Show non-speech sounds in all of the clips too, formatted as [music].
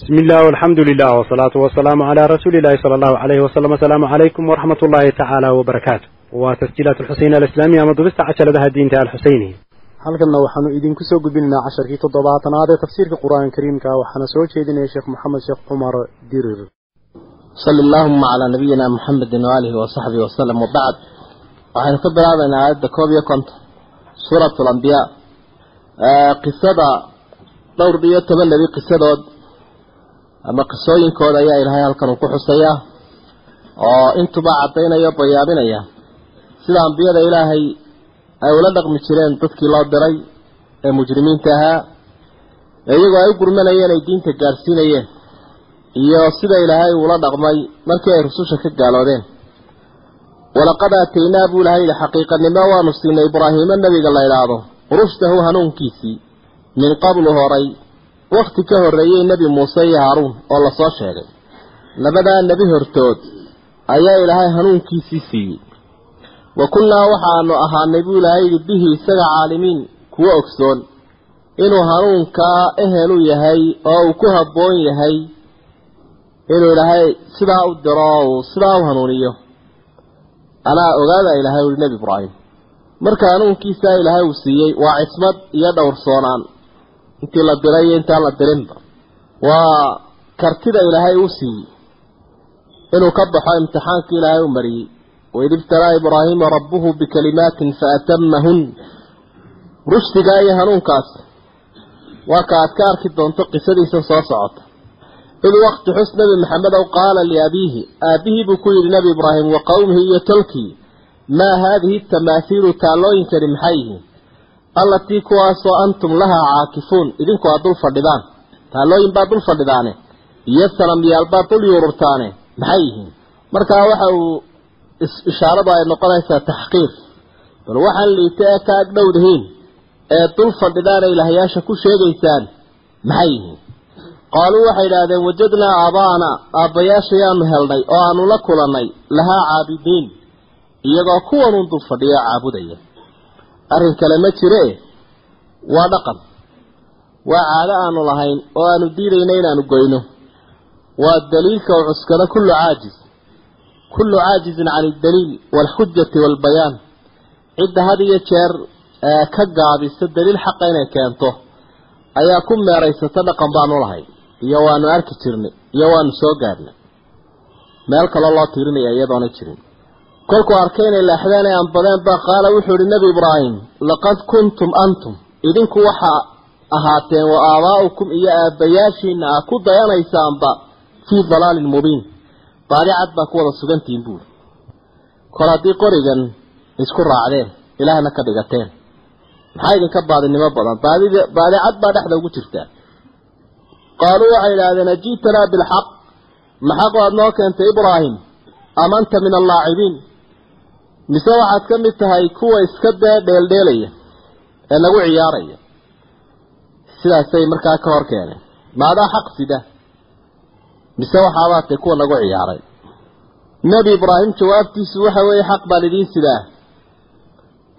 bismi illah alxamdu lilah wsalaatu wasalaamu calaa rasuuli llahi sala allahu alayhi wasalam asalaamu calaykum waraxmat ullahi tacaala wabarakaatu waa tasjiilaat alxuseyn alislaamiya ama dubista cajaladaha diinta alxuseyniya halkanna waxaanu idinku soo gudbinaynaa casharkii toddobaatanaad ee tafsiirka qur'aan kariimka ah. waxaana soo jeedinaya sheekh maxamed sheekh cumar dirir. Sali allaahuma calaa nabiyina muxamedin waaalihi wasaxbihi wasalam wabacd waxaynu ka bilaabaynaa aayadda koob iyo konton. Suurat alambiyaa qisada dhowr iyo toban nebi qisadood ama qisooyinkooda ayaa ilaahay halkan uu ku xusayaa oo intuba caddaynaya o bayaabinaya sida ambiyada ilaahay ay ula dhaqmi jireen dadkii loo diray ee mujrimiinta ahaa ee iyagoo ay u gurmanayeen ay diinta gaadhsiinayeen iyo sida ilaahay uula dhaqmay markii ay rususha ka gaaloodeen. Walaqad aataynaa buu ilahay yihi xaqiiqanimo waanu siinay ibraahiimo nebiga la idhaahdo rushdahu hanuunkiisii min qablu horay wakti ka horreeyey nebi muuse iyo haaruun oo la soo sheegay. Labadaa nebi hortood ayaa ilaahay hanuunkiisii siiyey. Wa kunnaa waxaanu ahaanay buu ilaahay yidhi bihi isaga caalimiin kuwo ogsoon inuu hanuunkaa ehelu yahay oo uu ku habboon yahay inuu ilaahay sidaa u diro oo uu sidaa u hanuuniyo. Anaa ogaada ilaahay uhi nebi ibraahim marka hanuunkiisaa ilaahay uu siiyey waa cismad iyo dhowrsoonaan intii la diray iyo intaan la dirinba. Waa kartida ilaahay uu siiyey. Inuu ka baxo imtixaankii ilaahay u mariyey. Waid ibtalaa ibraahiima rabbuhu bikalimaatin faatamahun rushdigaa iyo hanuunkaas. Waa ka aad ka arki doonto qisadiisa soo socota. Id wakti xus nebi maxamed ow qaala liabiihi aabihii buu ku yidhi nebi ibraahim wa qowmihi iyo tolkii maa haadihi tamaahiilu taallooyinkani maxay yihiin allatii kuwaasoo antum lahaa caakifuun idinku aad dul fadhidaan. Taallooyin baad dul fadhidaane iyo sanamyaal baad dul yuururtaane maxay yihiin? Markaa waxa uu ishaaradu ay noqonaysaa taxqiir. Bal waxaan liita ee ka agdhowdihiin ee dul fadhidaana ilaahyaasha ku sheegaysaan maxay yihiin? Qaaluu waxay idhaahdeen wajadnaa aabaana aabbayaashayaanu helnay oo aanu la kulannay lahaa caabidiin iyagoo kuwanuun dul fadhiyo caabudaya arrin kale ma jire waa dhaqan. Waa caado aanu lahayn oo aanu diidayna inaanu goyno. Waa daliilka u cuskado kullu caajis kullu caajizin can aldaliil waalxujati waalbayaan cidda had iyo jeer ka gaabisa daliil xaqa inay keento ayaa ku meeraysata dhaqan baanu lahayn iyo waanu arki jirnay iyo waanu soo gaadhnay. Meel kaloo loo tiirinaya iyadoona jirin kolkuu arkay inay leexdeen ay anbadeen baa qaala wuxuu ihi nebi ibraahim laqad kuntum antum. Idinku waxaa ahaateen wa aabaa'ukum iyo aabbayaashiina ah ku dayanaysaanba fii dalaalin mubiin. Baadi cad baa ku wada sugantihiin buuri kol haddii qorigan isku raacdeen ilaahna ka dhigateen. Maxaa idinka baadinimo badan? Baadid baadi cad baa dhexda ugu jirtaa. Qaaluu waxay idhaahdeen ajiitanaa bilxaq. Maxaq aad noo keentay ibraahim am anta min allaacibiin mise waxaad ka mid tahay kuwa iska dee dheeldheelaya ee nagu ciyaaraya sidaasay markaa ka hor keeneen maadaa xaq sida. Mise waxaabaad tay kuwa nagu ciyaaray. Nebi ibraahim jawaabtiisu waxa weeye xaq baan idiin sidaa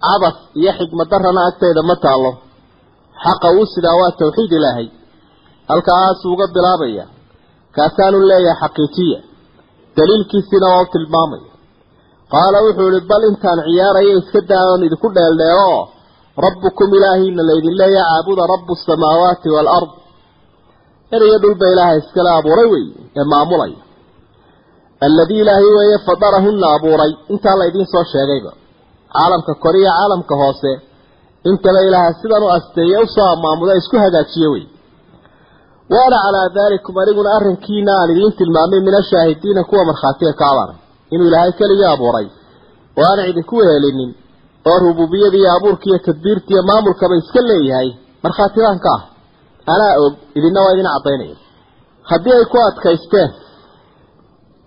cabas iyo xikmadarrana agtayda ma taallo. Xaqa uu sidaa waa tawxiid ilaahay. Halkaasuu uga bilaabaya kaasaanu leeyahay xaqiijiya. Daliilkiisiina waa u tilmaamaya qaala wuxuu ihi bal intaan ciyaaraya iska daawan idinku dheeldheelo rabbukum ilaahiina laydin leeya caabuda rabu asamaawaati waalard eriyo dhulba ilaaha iskale abuuray wey ee maamulaya. Alladii ilaahay weeye fadarahunna abuuray. Intaa la idiin soo sheegayba. Caalamka kore iyo caalamka hoose. Intaba ilaaha sidan u asteeye u soo maamuda isku hagaajiye wey. Waana calaa daalikum aniguna arrinkiina aan idiin tilmaamay min ashaahidiina kuwa markhaatiga ka abaray inuu ilaahay keligii abuuray. Oo aan idinku wehelinin oo rububiyada iyo abuurka iyo tadbiirta iyo maamulkaba iska leeyahay markhaatibaan ka ah. Anaa og idinna waa idin caddaynaya haddii ay ku adkaysteen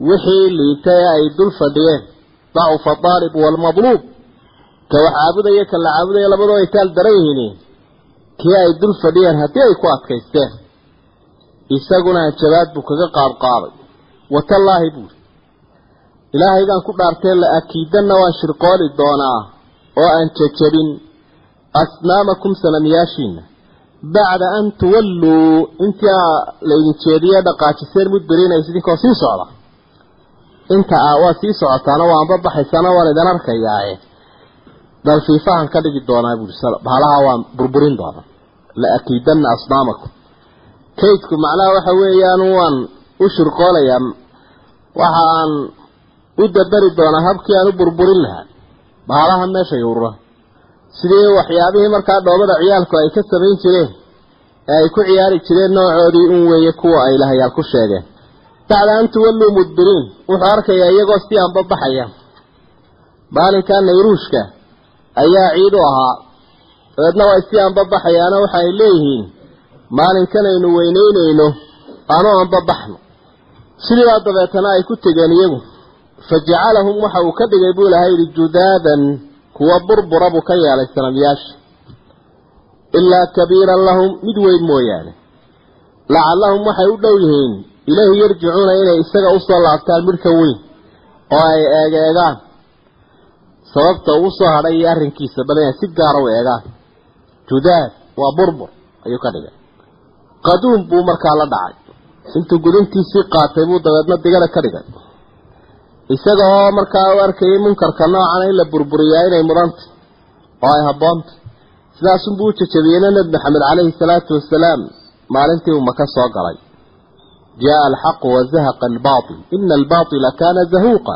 wixii liita ee ay dul fadhiyeen dacufa daalibu waalmadluub ka wax caabudaya ka la caabudaya labadoo ay taal daran yihiin kii ay dul fadhiyeen haddii ay ku adkaysteen isaguna jabaad buu kaga qaadqaaday watallaahi buuri ilaahaygaan ku dhaartee la akiidanna waan shirqooli doonaa oo aan jejabin asnaamakum sanamyaashiina bacda an tuwalluu intii laydin jeediye dhaqaajiseen mudbiriinaysa idinkoo sii socda. Inta a waa sii socotaana waa anba baxaysaana waan idin arkayaaye. Dalfiifahan ka dhigi doonaa buuri bahalaha waan burburin doona la akiidanna asnaamakum. Kaydku macnaha waxa weeyaan waan u shirqoolayaa. Waxa aan u daberi doonaa habkii aan u burburin lahaa. Bahalaha meesha yuurura sidii waxyaabihii markaa dhoobada ciyaalku ay ka samayn jireen ee ay ku ciyaari jireen noocoodii un weeye kuwa ay lahayaal ku sheegeen. Bacda an mudbiriin. Wuxuu arkayaa iyagoo si aanba baxaya maalinkaa nayruushka ayaa ciid u ahaa. Dabeedna way si aanba baxayaana waxa ay leeyihiin maalinkanaynu weynaynayno aanu aanba baxno sidiibaa dabeetana ay ku tegeen iyagu fa jacalahum waxa uu ka dhigay buu ilahay yidhi judaadan kuwa burbura buu ka yeelay sanamyaasha ilaa kabiiran lahum mid weyn mooyaane. Lacallahum waxay u dhow yihiin ilaahi yarjicuuna inay isaga u soo laabtaan midhka weyn oo ay eegeegaan sababta uu soo hadhay iyo arrinkiisa bal inay si gaara u eegaan. Judaad waa burbur ayuu ka dhigay. Qaduum buu markaa la dhacay. Intuu gudintiisii qaatay buu dabeedna digada ka dhigay isaga oo markaa u arkayay munkarka noocana in la burburiyaa inay mudantay oo ay habboonta sidaasunbuu u jajabiyeyna nebi maxamed caleyhi salaatu wasalaam maalintii uu maka soo galay. Jaa alxaqu wazahaqa albaatil. Ina albaatila kaana zahuuqa.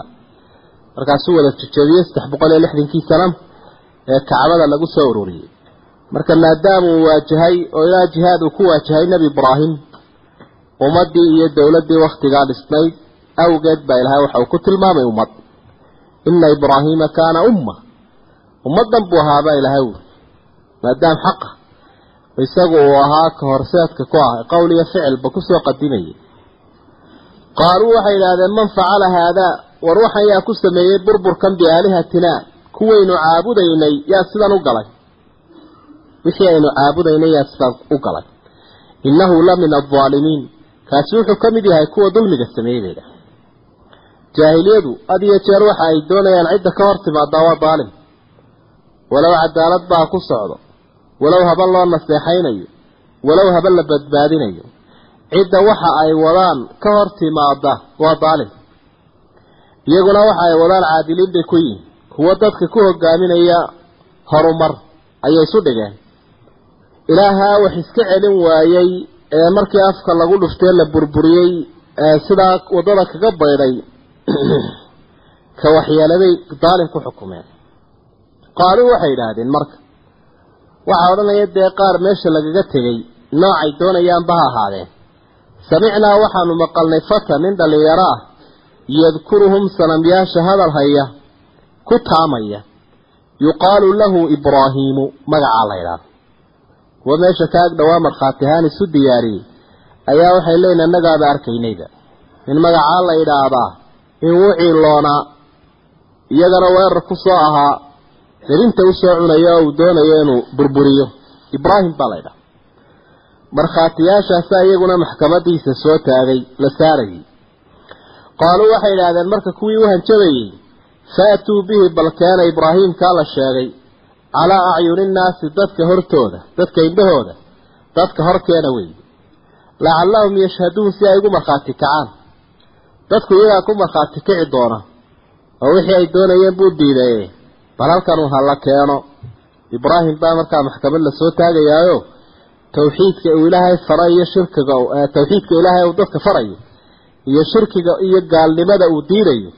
Markaasuu wada jajabiyey saddex boqol iyo lixdankii sana ee kacbada lagu soo ururiyey. Marka maadaama uu waajahay oo ilaa jihaad uu ku waajahay nebi ibraahim ummaddii iyo dowladdii wakhtigaa dhisnayd awgeed baa ilahay waxa uu ku tilmaamay ummad. Ina ibraahiima kaana umma. Ummaddan buu ahaabaa ilahay uri maadaam xaqa isagu uu ahaa ka horseedka ku ah qowl iyo ficilba ku soo qadimayay qaaluu waxay idhaahdeen man facala haadaa war waxan yaa ku sameeyey burburkan biaalihatina? Kuwaynu caabudaynay yaa sidan u galay. Wixii aynu caabudaynay yaa sidan u galay. Innahu la min aldaalimiin kaasi wuxuu ka mid yahay kuwa dulmiga sameeyey bay dhahay jaahiliyadu had iyo jeer waxa ay doonayaan cidda ka hor timaadaa waa daalim walow cadaalad baa ku socdo walow haba loo naseexaynayo walow haba la badbaadinayo cidda waxa ay wadaan ka hor timaada waa daalim iyaguna waxa ay wadaan caadiliin bay ku yihiin kuwo dadka ku hogaaminaya horumar ayay isu dhigeen. Ilaahaa wax iska celin waayey ee markii afka lagu dhuftee la burburiyey ee sidaa waddada kaga baydhay ka waxyeeladay daalim ku xukumeen. Qaaluu waxay idhaahdeen marka waxaa odhanaya dee qaar meesha lagaga tegey noocay doonayaanba ha ahaadeen. Samicnaa waxaanu maqalnay fata nin dhallinyaro ah yadkuruhum sanamyaasha hadal haya ku taamaya. Yuqaalu lahu ibraahiimu magacaa la ydhaahdo kuwa meesha ka ag dhowaa markhaati ahaan isu diyaariyey. Ayaa waxay leeyihiin annagaaba arkaynayda. In magacaa la idhaahdaa in wuu ciiloonaa iyagana weerar ku soo ahaa darinta u soo cunaya oo uu doonayo inuu burburiyo. Ibraahim baa la ydhaha markhaatiyaashaasa iyaguna maxkamadiisa soo taagay la saarayay qaaluu waxay idhaahdeen marka kuwii u hanjabayey faatuu bihi balkeena ibraahiimkaa la sheegay. Calaa acyuni nnaasi dadka hortooda dadka indhahooda dadka horkeena weeye lacallahum yashhaduun si ay ugu markhaati kacaan dadku iyagaa ku markhaati kici doona oo wixii ay doonayeen buu diidaye bal halkan uu hala keeno. Ibraahim baa markaa maxkamad la soo taagayaayo. Tawxiidka uu ilaahay faray iyo shirkiga tawxiidka ilaahay uu dadka farayo iyo shirkiga iyo gaalnimada uu diidayo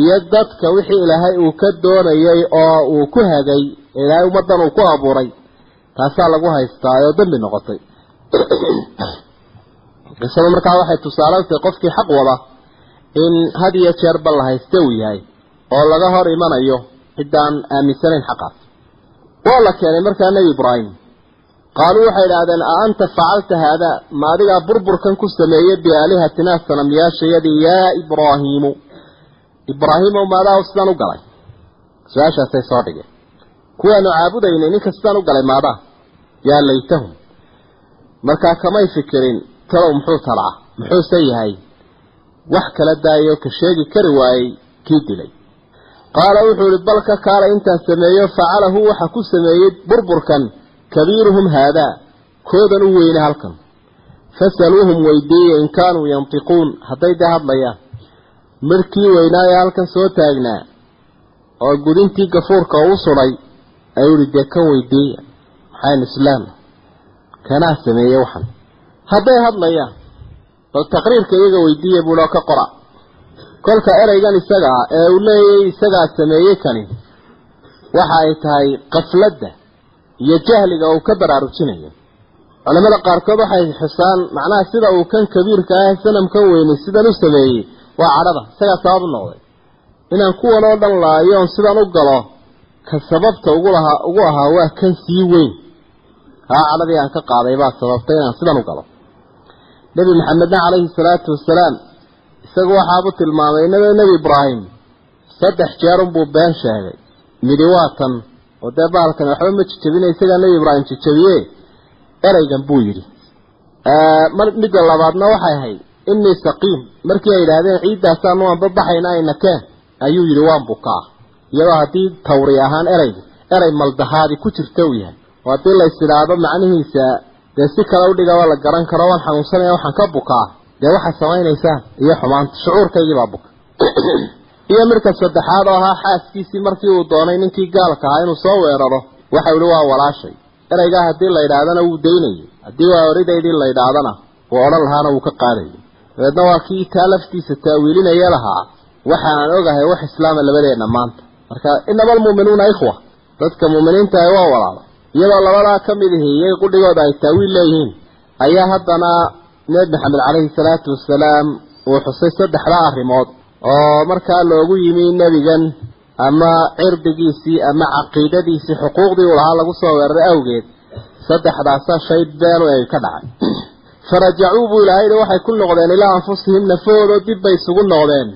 iyo dadka wixii ilaahay uu ka doonayay oo uu ku hagay ilaahay ummadan uu ku abuuray. Taasaa lagu haystaa oo dambi noqotay. [coughs] Qisada markaa waxay tusaale qofkii xaq wada in had iyo jeerba la hayste uu yahay oo laga hor imanayo ciddaan aaminsanayn xaqaas. Waa la keenay markaa nebi ibraahim. Qaaluu waxay idhaahdeen a anta facalta haadaa ma adigaa burburkan ku sameeyey biaalihatinaa sanamyaashayadii yaa ibraahiimu ibraahiimow maadaa sidaan u galay. Su'aashaasay soo dhigeen. Kuwaanu caabudaynay ninka sidaan u galay maadaa yaa laytahum. Markaa kamay fikirin talow muxuu talaa muxuuse yahay wax kala daayoo ka sheegi kari waayey kii dilay. Qaala wuxuu ihi bal ka kaala intaan sameeyo facalahu waxa ku sameeyey burburkan kabiiruhum haadaa koodan u weyne halkan. Fasaluuhum weydiiya in kaanuu yantiquun. Hadday dee hadlayaan markii weynaaye halkan soo taagnaa oo gudintii gafuurka u suday ayuu ihi dee kan weydiiya maxayn islaam kanaa sameeye waxan. Hadday hadlayaan bal taqriirka iyaga weydiiya buuhi oo ka qora kolka ereygan isaga ah ee uu leeyay isagaa sameeyey kani waxa ay tahay qafladda iyo jahliga uu ka baraarujinayo. Culamada qaarkood waxay xusaan macnaha sida uu kan kabiirka ah sanamkan weynay sidan u sameeyey waa cadhada isagaa sabab u noqday. Inaan kuwan oo dhan laayo on sidan u galo ka sababta ugu lahaa ugu ahaa waa kan sii weyn. Haa cadhadii aan ka qaaday baa sababtay inaan sidan u galo nebi maxamedna calayhi salaatu wasalaam isagu waxaabu tilmaamay nebi ibraahim saddex jeerunbuu been sheegay. Midi waa tan oo dee bahalkan waxba ma jijabina isagaa nebi ibraahim jijabiye ereygan buu yidhi. Midda labaadna waxay ahayd innii saqiim markii ay yidhaahdeen ciiddaasaanu anbabaxayna ayna keen ayuu yidhi waan bukaa. Iyadoo haddii tawri ahaan ereyga erey maldahaadi ku jirta uu yahay oo haddii lays idhaahdo macnihiisa dee si kale udhigaba la garan karo waan xanuunsanaya waxaan ka bukaa. Dee waxaad samaynaysaan iyo xumaanta shucuurkaygii baa buka. [clears throat] Iyo midka saddexaad oo ahaa xaaskiisii markii uu doonay ninkii gaalka ahaa inuu soo weeraro waxau ihi waa walaashay. Ereygaa haddii la yidhaahdana wuu daynayay. Haddii waa oridaydii la yidhaahdana wuu odhan lahaana wuu ka qaadayay. Dabeedna waa kii taa laftiisa taawiilinaya lahaa. Waxa aan ogahay wax islaama labadeenna maanta. Marka inama almu'minuuna ikhwa dadka mu'miniinta ah waa walaalo iyadoo labadaa ka mid ihi iyaga qudhigooda ay taawiil leeyihiin ayaa haddana nebi maxamed calayhi salaatu wasalaam uu xusay saddexdaa arrimood oo markaa loogu yimi nebigan ama cirdigiisii ama caqiidadiisii xuquuqdii uu lahaa lagu soo weeraray awgeed saddexdaasaa shay beenu ay ka dhacay. [clears throat] Farajacuu buu ilaahay yihi waxay ku noqdeen ilaa anfusihim nafahoodoo dib bay isugu noqdeen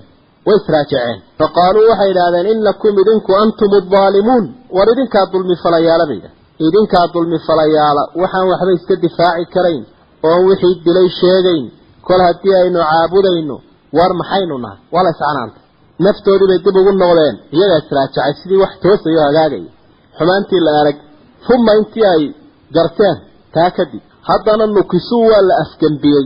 way israajaceen fa qaaluu waxay yidhahdeen inakum idinku antum addaalimuun war idinkaa dulmi falayaala bay yidhahdeen idinkaa dulmi falayaala waxaan waxba iska difaaci karayn oon wixii dilay sheegayn kol haddii aynu caabudayno war maxaynu nahay? Waa la iscanaantay. Naftoodii bay dib ugu noqdeen iyagaa israajacay sidii wax toosayo hagaagaya xumaantii la arag uma intii ay garteen taa kadib haddana nukisuu waa la afgembiyey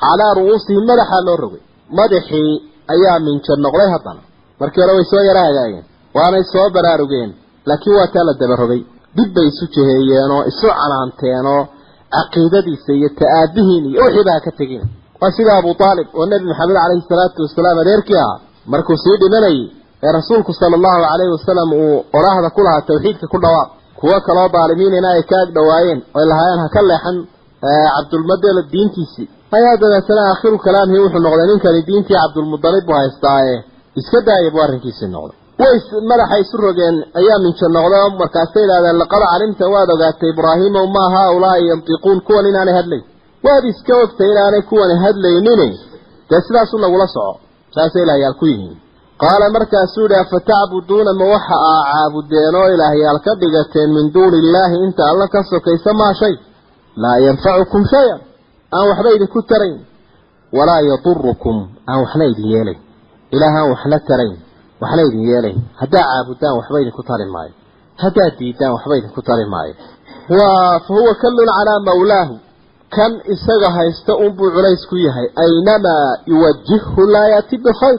calaa ru'uusihim madaxaa loo rogay. Madaxii ayaa minja noqday haddana. Markii hore way soo yaro hagaageen waanay soo baraarugeen laakiin waa taa la dabarogay dib bay isu jeheeyeenoo isu canaanteenoo caqiidadiisa iyo ta'aabihiin iyo wixiiba ha ka tegin waa sida abu aalib oo nebi maxamed calayhi salaatu wasalaam adeerkii ahaa markuu sii dhimanayay ee rasuulku sala allahu calayhi wasalam uu oraahda ku lahaa tawxiidka ku dhawaaq kuwo kaloo daalimiinina ay ka ag dhawaayeen oy lahaayeen ha ka leexan cabdulmadela diintiisii ayaa dabeetana aakhiru kalaamihii wuxuu noqday ninkani diintii cabdulmudalib buu haystaaye iska daaya buu arrinkiisii noqday way madaxa isu rogeen ayaa minjo oo markaasay idhahdeen laqad calimta waad ogaatay ibraahiimow maa haaulaai yantiquun kuwan inaanay hadlayn waad iska ogtay inaanay kuwani hadlaynine dee sidaasu nagula soco saasay ilaahyaal ku yihiin. Qaala markaasuu yidhi afatacbuduuna ma waxa aa caabudeen oo ilaahyaal ka dhigateen min duuni illaahi inta alla ka sokaysa maa shay? Laa yanfacukum shay-an aan waxba idinku tarayn. Walaa yadurukum aan waxna idin yeelayn ilaah aan waxna tarayn waxna idin yeelayn haddaa caabudaan waxba idinku tari maayo. Haddaad diidaan waxba idinku tari maayo. Wa fa huwa kallun calaa mawlaahu. Kan isaga haysta unbuu culays ku yahay. Aynamaa yuwajihhu laa yaati bikhayr.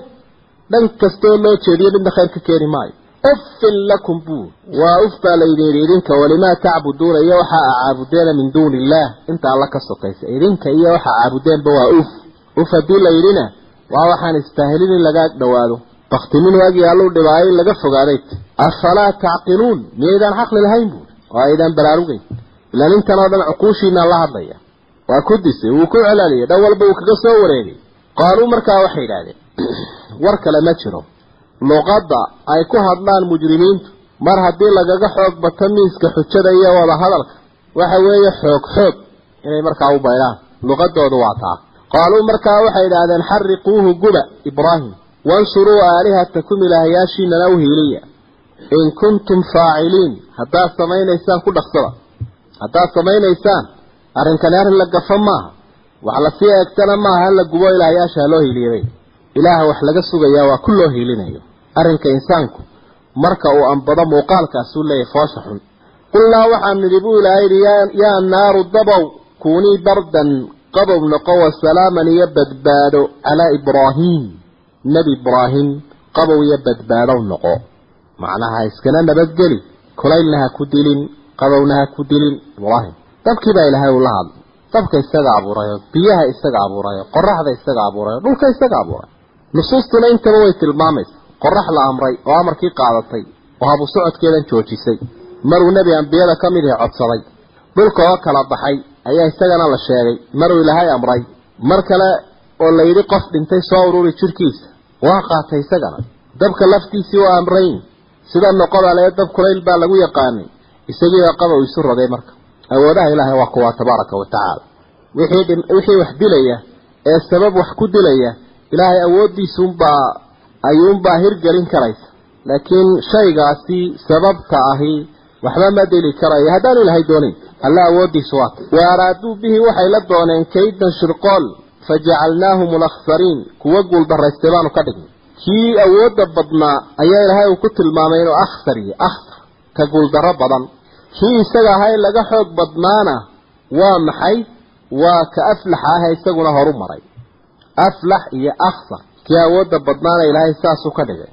Dhan kastoo loo jeediyo midna khayr ka keeni maayo. Uffin lakum buu. Waa uf baa laydin yidhi idinka walimaa tacbuduuna iyo waxa a caabudeena min duuni illaah inta alla ka sokaysa idinka iyo waxa caabudeenba waa uf. Uf haddii la yidhina waa waxaan istaahilin in laga dhawaado baktimin waagii alluu dhibaayo in laga fogaaday afalaa tacqiluun miyaydaan caqli lahayn buuri oo aydaan baraarugayn. Ilaan intan oo dhan cuquushiinaan la hadlaya. Waa ku disay wuu ku celaaliyay dhan walba uu kaga soo wareegay. Qaaluu markaa waxay idhaahdeen [clears throat] war kale ma jiro. Luqadda ay ku hadlaan mujrimiintu. Mar haddii lagaga xoog bato miiska xujada iyo wada hadalka waxa weeye xoog xoog inay markaa u baydhaan luqadoodu waa taa. Qaaluu markaa waxay idhaahdeen xariquuhu guba ibraahim wansuruu aalihatakum ilaahyaashiinana u hiiliya in kuntum faaciliin haddaad samaynaysaan ku dhaqsada haddaad samaynaysaan arrinkani arrin la gafa maaha wax la sii eegtana maaha hala gubo ilaahyaasha ha loo hiiliyabay ilaaha wax laga sugayaa waa ku loo hiilinayo arrinka insaanku marka uu ambado muuqaalkaasuu leeyahay foosha xun qulnaa waxaan nidhi buu ilaahay yidhi yaa naaru dabow kuunii bardan qabow noqo wasalaaman iyo badbaado calaa ibraahiim nebi ibraahim qabow iyo badbaadow noqo. Macnaha iskana nabadgeli. Kulaylna ha ku dilin qabowna ha ku dilin ibraahim dabkii baa ilaahay ula hadlay. Dabka isaga abuurayo biyaha isaga abuurayo qoraxda isaga abuurayo dhulka isaga abuuray nusuustuna intaba way tilmaamaysa. Qorax la amray oo amarkii qaadatay oo habu socodkeedan joojisay. Maruu nebi ambiyada ka mid ihi codsaday. Dhulka oo kala baxay ayaa isagana la sheegay. Maruu ilaahay amray. Mar kale oo la yidhi qof dhintay soo ururi jirhkiisa waa qaatay isagana. Dabka laftiisii waa amrayn sida noqoda lee dab kulayl baa lagu yaqaanay. Isagiibaa qabow isu rogay marka. Awoodaha ilaahay waa kuwaa tabaaraka wa tacaala. Wixii wixii wax dilaya ee sabab wax ku dilaya ilaahay awooddiisuunbaa ayuunbaa hirgelin karaysa. Laakiin shaygaasi sababta ahi waxba ma dili karayo. Haddaanu ilaahay doonayn alla awooddiisu waata wa araaduu bihi waxay la dooneen kaydan shirqool fajacalnaahum alakhsariin kuwa guuldarraystay baanu ka dhignay kii awoodda badnaa ayaa ilaahay uu ku tilmaamay inuu akhsar iyo akhsar ka guuldarro badan kii isaga ahay laga xoog badnaana waa maxay waa ka aflax ahee isaguna horu maray aflax iyo akhsar kii awoodda badnaana ilaahay saasuu ka dhigay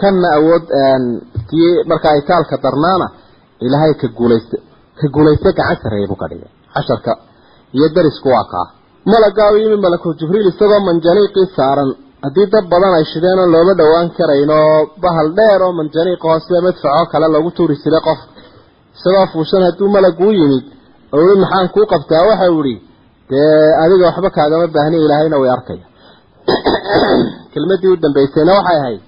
kanna awood kii markaa itaalka darnaana ilaahay ka guulaysta ka guulaysta gacan sarreeya buu ka dhigay casharka iyo darisku waa kaa malagaa u yimi malakul jibriil isagoo manjaniiqii saaran. Haddii dad badan ay shideen oo looma dhowaan karayn oo bahal dheer oo manjaniiqa oo sida madfacoo kale loogu tuuri jiray qof isagoo fuushan hadduu malagu u yimid oo i maxaan kuu qabtaa? Waxa uu ihi dee adiga waxba kaagama baahni ilaahayna way arkaya. [clears throat] Kelmadii u dambaysayna waxay ahayd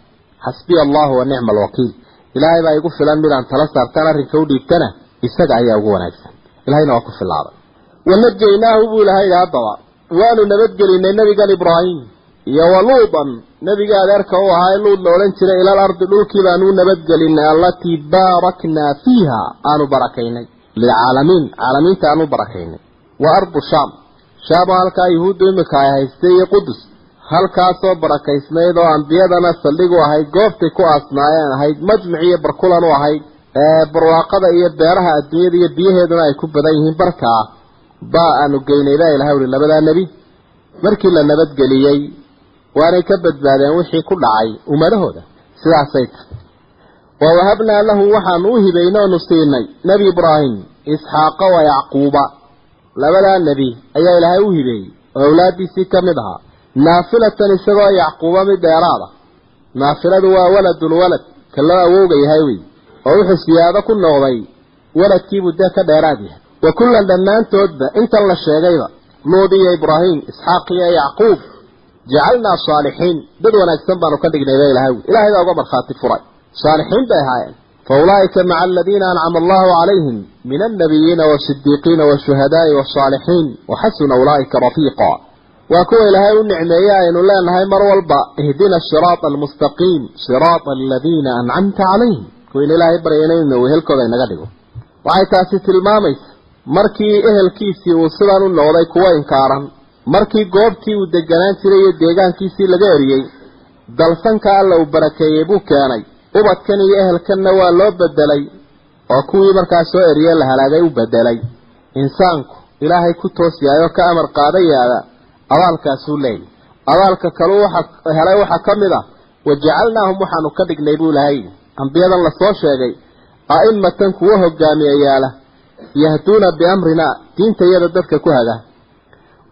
xasbiya allahu wa nicma alwakiil ilaahay baa igu filan midaan tala saartaan arrinka u dhiibtana isaga ayaa ugu wanaagsan. Ilahayna waa ku filaaday wanajaynaahu buu ilahay haddaba waanu nabadgelinay nebigan ibraahim. Iyo wa luudan nebiga adeerka u ahaa ee luud la odhan jiray ilal ardi dhulkii baanu nabadgelinay allatii baaraknaa fiiha aanu barakaynay. Lilcaalamiin caalamiinta aanu barakaynay. Wa ardu shaam shaam oo halkaa yuhuuddu imika ay haystay iyo qudus halkaasoo barakaysnayd oo ambiyadana saldhig u ahayd goobtay ku aasnaayeen ahayd majmuc iyo barkulan u ahayd barwaaqada iyo beeraha adduunyada iyo biyaheeduna ay ku badan yihiin barkaa baa aanu geynay baa ilahay uri labadaa nebi markii la nabadgeliyey waanay ka badbaadeen wixii ku dhacay ummadahooda sidaasay tahay. Wa wahabnaa lahu waxaanu u hibayno onu siinay nebi ibraahim isxaaqa wa yacquuba. Labadaa nebi ayaa ilaahay u hibeeyey oo awlaadiisii ka mid ahaa. Naafilatan isagoo yacquuba mid dheeraada naafiladu waa waladulwalad ka loo awowga yahay wey oo wuxuu siyaado ku noqday waladkiibuu dee ka dheeraad yahay wa kullan dhammaantoodba intan la sheegayba luud iyo ibraahim isxaaq iyo yacquub jacalnaa saalixiin. Dad wanaagsan baanu ka dhignay ba ilahay wi ilahay baa uga markhaati furay. Saalixiin bay ahaayeen. Fa ulaa'ika maca aladiina ancama allahu calayhim min annabiyiina waasidiiqiina waashuhadaai wasaalixiin waxasuna ulaa'ika rafiiqa waa kuwa ilaahay u nicmeeye aynu leenahay mar walba ihdina asiraata almustaqiim siraata aladiina ancamta calayhim. Kuwaynu ilaahay baryayna inuu wehelkooda inaga dhigo. Waxay taasi tilmaamaysa markii ehelkiisii uu sidan u noqday kuwa inkaaran markii goobtii uu deganaan jiray iyo deegaankiisii laga eriyey dalsanka alla uu barakeeyey buu keenay. Ubadkan iyo ehelkanna waa loo bedelay oo kuwii markaa soo eriye la halaagay u bedelay insaanku ilaahay ku toos yahay oo ka amar qaadayaada abaalkaasuu leeyahy abaalka kaluu waxa helay waxaa ka mid ah wajacalnaahum waxaanu ka dhignay buu ilahay ambiyadan la soo sheegay a'imatan kuwa hogaamiyayaala yahduuna biamrinaa diinta iyada dadka ku haga.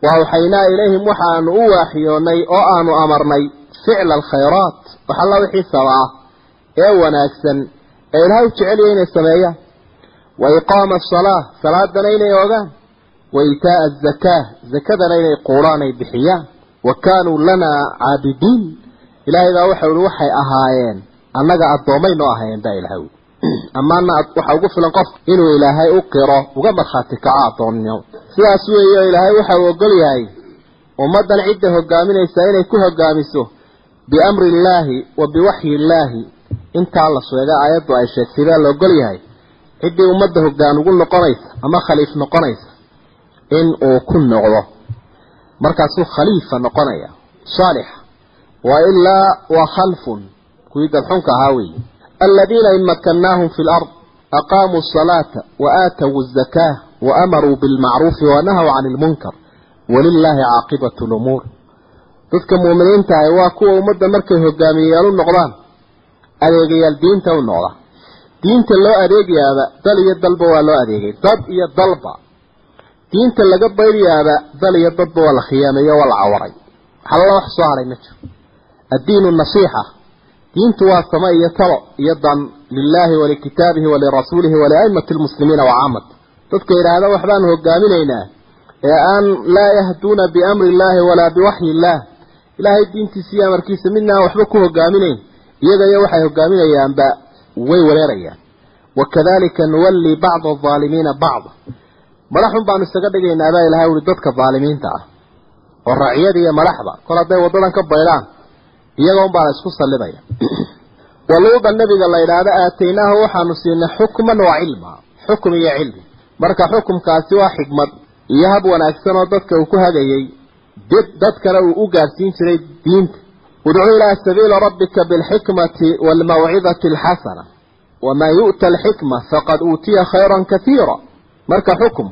Wa awxaynaa ilayhim waxaanu u waaxiyoonay oo aanu amarnay ficla alkhayraat waxalla wixii saba ah ee wanaagsan ee ilaahay u jeceliyay inay sameeyaan wa iqaama asalaa salaadana inay ogaan. Wa iitaa'a azakaa zakadana inay quulaan ay bixiyaan. Wa kaanuu lanaa caabidiin ilaahay baa waxau ihi waxay ahaayeen annaga addoommay noo ahaayeen baa ilahay ui amaana waxa ugu filan qof inuu ilaahay u qiro uga markhaati kaco addoonnimo sidaas weeye oo ilaahay waxa uu ogol yahay ummaddan cidda hogaaminaysaa inay ku hogaamiso biamri illaahi wa biwaxyi illaahi intaa la sheega aayaddu ay sheegtay baa la ogol yahay. Ciddii ummadda hoggaan ugu noqonaysa ama khaliif noqonaysa in uu ku noqdo. Markaasuu khaliifa noqonaya saalixa wa ilaa waa khalfun. Kuwii dadxunka ahaa weeye الذين إن مكناهم في الأرض أقاموا الصلاة وآتوا الزكاة waamaruu bilmacruufi wanahaw cani ilmunkar walilaahi caaqibatu lumuur dadka muuminiinta ahi waa kuwa ummadda markay hogaamiyeyaal u noqdaan adeegayaal diinta u noqda diinta loo adeegayaaba dal iyo dalba waa loo adeegay dad iyo dalba diinta laga baydayaaba dal iyo dadba waa la khiyaameeyo waa la cawaray waxalala wax soo haray ma jiro addiinu nasiixa diintu waa sama iyo talo iyo dan lilaahi walikitaabihi walirasuulihi waliaimati lmuslimiina wacaamad dadka yidhaahda waxbaanu hogaaminaynaa ee aan laa yahduuna biamri illaahi walaa biwaxyi illaah. Ilaahay diintiisa iyo amarkiisa midna aan waxba ku hogaaminayn iyaga iyo waxay hogaaminayaanba way wareerayaan. Wakadalika nuwallii bacda alaalimiina bacda. Madaxun baanu isaga dhigaynaa baa ilahay uri dadka daalimiinta ah oo raaciyada iyo madaxda kol hadday waddadan ka baydhaan iyagoon baana isku sallidaya [clears throat] waluuda nabiga la yidhaahdo aataynaahu waxaanu siinay xukman wa cilma. Xukum iyo cilmi. Marka xukumkaasi waa xikmad iyo hab wanaagsan oo dadka uu ku hagayay dadkana uu u gaadhsiin jiray diinta. Udcu ilaa sabiili rabbika bilxikmati waalmawcidati alxasana. Waman yu'ta alxikma faqad uutiya khayran kaiira marka xukum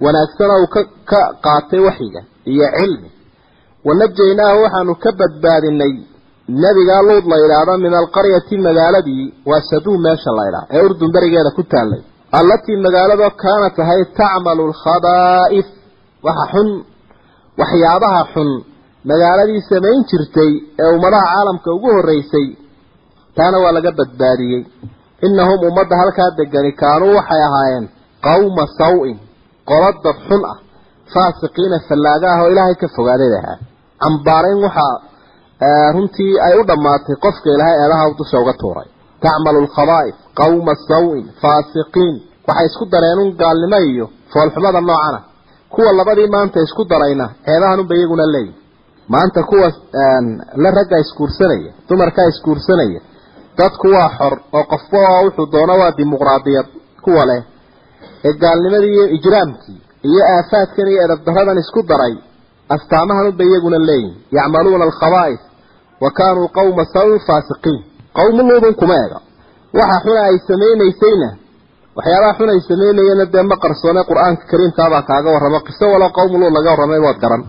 wanaagsana uu ka ka qaatay waxyiga iyo cilmi wanajaynaahu waxaanu ka badbaadinay nebigaa luud la yidhaahdo min alqaryati magaaladii waa saduum meesha la ydhaha ee urdun berigeeda ku taallay allatii magaalado kaanat ahay tacmalu alkhabaa'if waxa xun waxyaabaha xun magaaladii samayn jirtay ee ummadaha caalamka ugu horreysay taana waa laga badbaadiyey innahum ummadda halkaa degani kaanuu waxay ahaayeen qawma saw-in qolo dad xun ah faasiqiina fallaaga ah oo ilaahay ka fogaaday ahaa cambaarayn waxaa runtii ay u dhammaatay qofka ilaahay eedaha dusha uga tuuray. Tacmalu alkhabaa'if qawma saw-in faasiqiin. Waxay isku dareen un gaalnimo iyo foolxumada noocana. Kuwa labadii maanta isku darayna ceebahanunba iyaguna leeyihi maanta kuwa la ragga isguursanaya dumarkaa isguursanaya dadku waa xor oo qofba wuxuu doono waa dimuqraadiyad kuwa leh ee gaalnimadii iyo ijraamkii iyo aafaadkan iyo edabdaradan isku daray astaamahanunba iyaguna leeyihiin yacmaluuna alkhabaa'if wa kaanuu qawma saw-in faasiqiin. Qawmu luudun kuma ega. Waxa xuna ay samaynaysayna waxyaabaha xun ay samaynayana dee ma qarsoone qur'aanka kariimkaabaa kaaga warramo qiso walo qawmu luud laga warramay waad garan.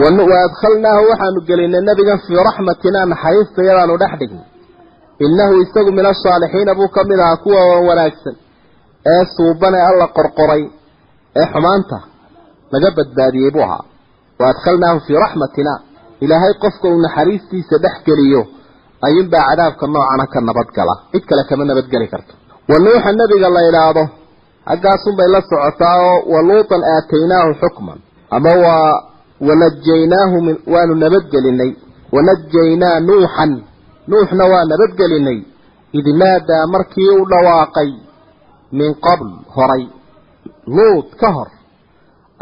Wa adkhalnaahu waxaanu gelinay nebigan fii raxmatinaa naxariista yadaanu dhex dhignay innahu isagu min asaalixiina buu ka mid ahaa kuwa wanaagsan. Ee suubane alla qorqoray ee xumaanta laga badbaadiyey buu ahaa raxmatina ilaahay qofka uu naxariistiisa dhex geliyo ayuunbaa cadaabka noocana ka nabadgala cid kale kama nabadgeli karto wa nuuxa nebiga la idhaahdo haggaasunbay la socotaa oo wa luutan aataynaahu xukman ama waa wanajaynaahu min waanu nabadgelinay wanajaynaa nuuxan nuuxna waa nabadgelinay id naadaa markii u dhawaaqay min qabl horay luud ka hor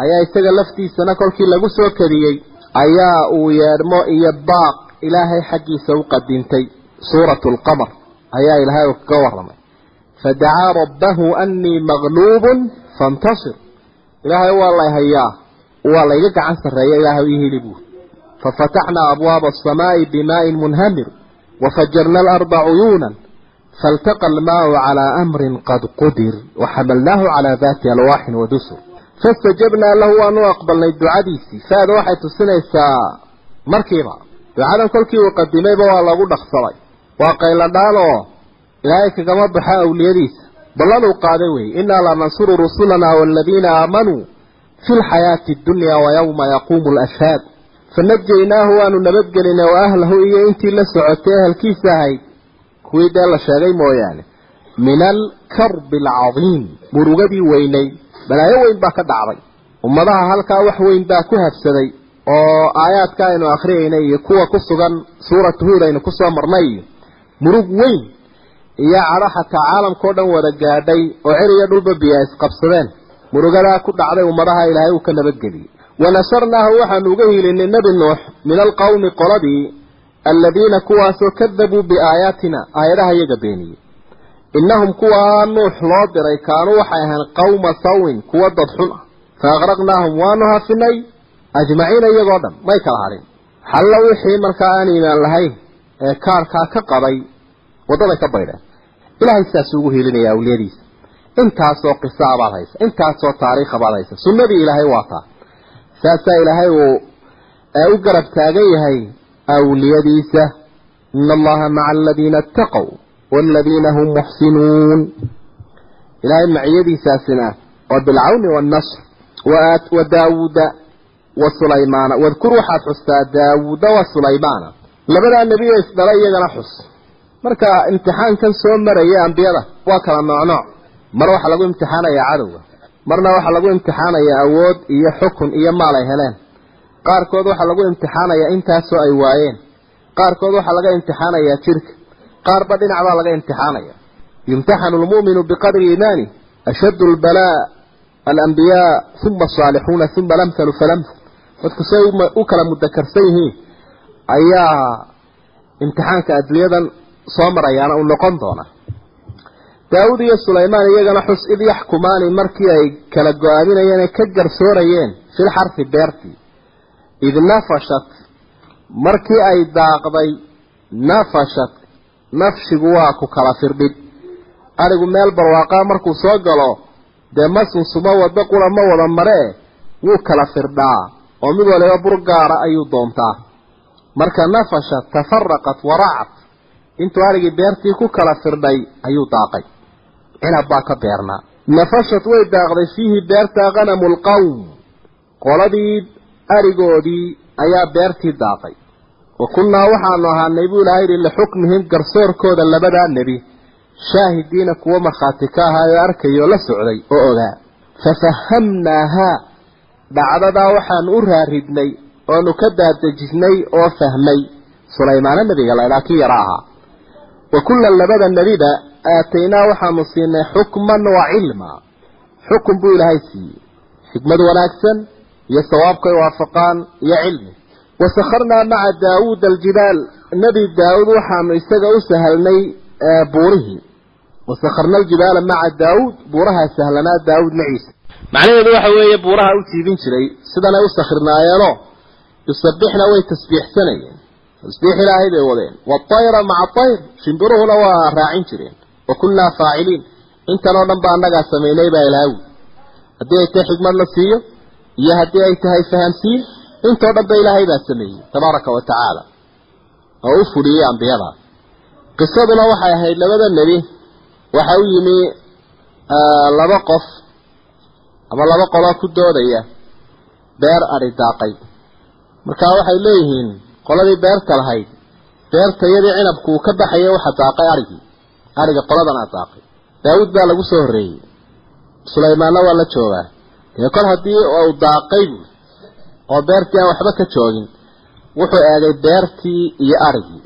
ayaa isaga laftiisana kolkii lagu soo kadiyey ayaa uu yeedhmo iyo baaq ilaahay xaggiisa u qadintay. Suuratu alqamar ayaa ilaahay uu kaga warramay. Fadacaa rabbahu anii maqluubun fantasir. Ilaahay waa la hayaa waa layga gacan sarreeya ilaahay ii hili buuri fafataxnaa abwaaba asamaa'i bimaa'in munhamir wafajarna alarda cuyuunan faaltaqa almaa'u calaa amrin qad qudir waxamalnaahu calaa daati alwaaxin wadusur fastajabnaa lahu waanu aqbalnay ducadiisii. Saada waxay tusinaysaa markiiba ducadan kolkii uu qadimayba waa lagu dhaqsaday waa qayladhaanoo ilaahay kagama baxo awliyadiisa. Ballanuu qaaday wey innaa lanansuru rusulana waaladiina aamanuu fi lxayaati dunya wa yowma yaquumu lashhaad fanadjaynaahu waanu nabadgelinay wa ahlahu iyo intii la socotay ehelkiisa ahayd. Kuwii dee la sheegay mooyaane min alkarbi alcadiim murugadii weynay balaayo weyn baa ka dhacday. Ummadaha halkaa wax weyn baa ku habsaday oo aayaadka aynu akhriyayna iyo kuwa ku sugan suuratu huud aynu ku soo marnay. Murug weyn iyo cadho xataa caalamkao dhan wada gaadhay oo cer iyo dhulba biya isqabsadeen. Murugadaa ku dhacday ummadaha ilaahay uu ka nabadgeliyey wanasharnaahu waxaanu uga hilinay nebi nuux min alqawmi qoladii aladiina kuwaasoo kadabuu biaayaatina aayadaha iyaga beeniyey innahum kuwaa nuux loo diray kaanuu waxay ahayn qawma sawin kuwa dad xun ah fa aqraqnaahum waanu hafinay ajmaciina iyagoo dhan may kala hadhin xalla wixii markaa aan iimaan lahayn ee kaarkaa ka qabay waddaday ka baydheen ilaahay sidaasuu ugu hilinaya awliyadiisa intaasoo qisa baad haysa intaasoo taariikha baad haysa sunnadii ilaahay waa taa saasaa ilaahay uu u garab taagan yahay awliyadiisa ina allaha maca aladiina ataqow maciyadiisaasina waa bilcawni wannasr wa daawuuda wa sulaymaana wadkur waxaad xustaa daawuuda wa sulaymaana labadaa nebi oo isdhalay iyagana xus marka imtixaankan soo maraya ambiyada waa kala noocnooc mar waxaa lagu imtixaanayaa cadowga marna waxaa lagu imtixaanayaa awood iyo xukun iyo maal ay heleen qaarkood waxaa lagu imtixaanayaa intaasoo ay waayeen qaarkood waxaa laga imtixaanayaa jirka qaarba dhinac baa laga imtixaanaya. Yumtaxanu lmu'minu biqadri iimaani ashaddu lbalaa alambiyaa uma asaalixuuna uma lamhalu falamhal dadku say u kala mudakarsan yihiin ayaa imtixaanka adduunyadan soo marayaana uu noqon doona daawud iyo sulaymaan iyagana xus id yaxkumaani markii ay kala go'aaminayeen ee ka garsoorayeen fil xarfi beertii id nafashat markii ay daaqday nafashat nafshigu waa ku kala firdhid arigu meel barwaaqaa markuu soo galo dee ma sunsuma waddo qura ma wada maree wuu kala firdhaa oo mid waliba bur gaara ayuu doontaa. Marka nafashat tafaraqat waracat intuu arigii beertii ku kala firdhay ayuu daaqay. Cinab baa ka beernaa. Nafashat way daaqday fiihi beerta khanamu lqawm qoladii arigoodii ayaa beertii daaqay wa kunnaa waxaanu ahaanay buu ilahay yihi lixukmihim garsoorkooda labadaa nebi. Shaahidiina kuwo markhaati ka ahaa oo arkayoo la socday oo ogaa. Fafahamnaahaa dhacdadaa waxaanu u raaridnay oonu ka daadejisnay oo fahmay. Sulaymaana nebiga laydhaa yara ahaa. Wa kullan labada nebiba aataynaa waxaanu siinay xukman wa cilma. Xukun buu ilaahay siiyey. Xikmad wanaagsan iyo sawaabkay waafaqaan iyo cilmi wasakharnaa maca daawuuda aljibaal. Nebi daawuud waxaanu isaga u sahalnay buurihii. Wasakharna aljibaala maca daawuud buurahaa sahlanaa daawuud maciisa. Macnaheedu waxa weeye buuraha u jiibin jiray sidanay u sakhirnaayeenoo yusabbixna way tasbiixsanayeen. Tasbiix ilaahay bay wadeen. Waatayra maca ayr shimbiruhuna waa raacin jireen. Wa kunnaa faaciliin. Intanoo dhan ba annagaa samaynay baa ilaawi haddii ay tahay xikmad la siiyo iyo haddii ay tahay fahamsiin intoo dhan ba ilaahay baa sameeyey tabaaraka wa tacaala. Oo u fudhiyey ambiyadaas qisaduna waxay ahayd labada nebi. Waxa u yimi laba qof ama laba qoloo ku doodaya beer adhi daaqay markaa waxay leeyihiin qoladii beerta lahayd beerta iyadii cinabku uu ka baxaya waxa daaqay arigii. Ariga qoladan a daaqay. Daawuud baa lagu soo horreeyey. Sulaymaanna waa la joogaa dee kol haddii uu daaqay bu oo beertii aan waxba ka joogin wuxuu eegay beertii iyo arigii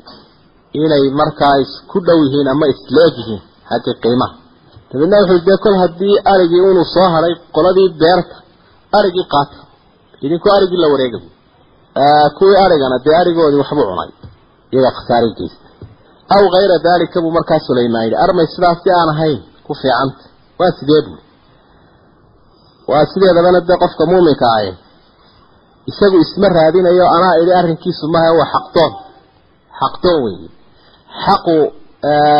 inay markaa isku dhow yihiin ama isleeg yihiin xagga qiimaha. Dabeedna wuxuu dee kol haddii arigii unuu soo hadhay qoladii beerta arigii qaata. Idinku arigii la wareega kuwii arigana dee arigoodii waxbuu cunay iyagaa khasaari geysta aw kayra daalika buu markaa sulaymaan yidhi armay sidaas si aan ahayn ku fiicanta waa sidee buu? Waa sideedabana dee qofka muuminka ahi isagu isma raadinayo anaa idhi arrinkiisu maha waa xaqdoon xaqdoon weeye. Xaqu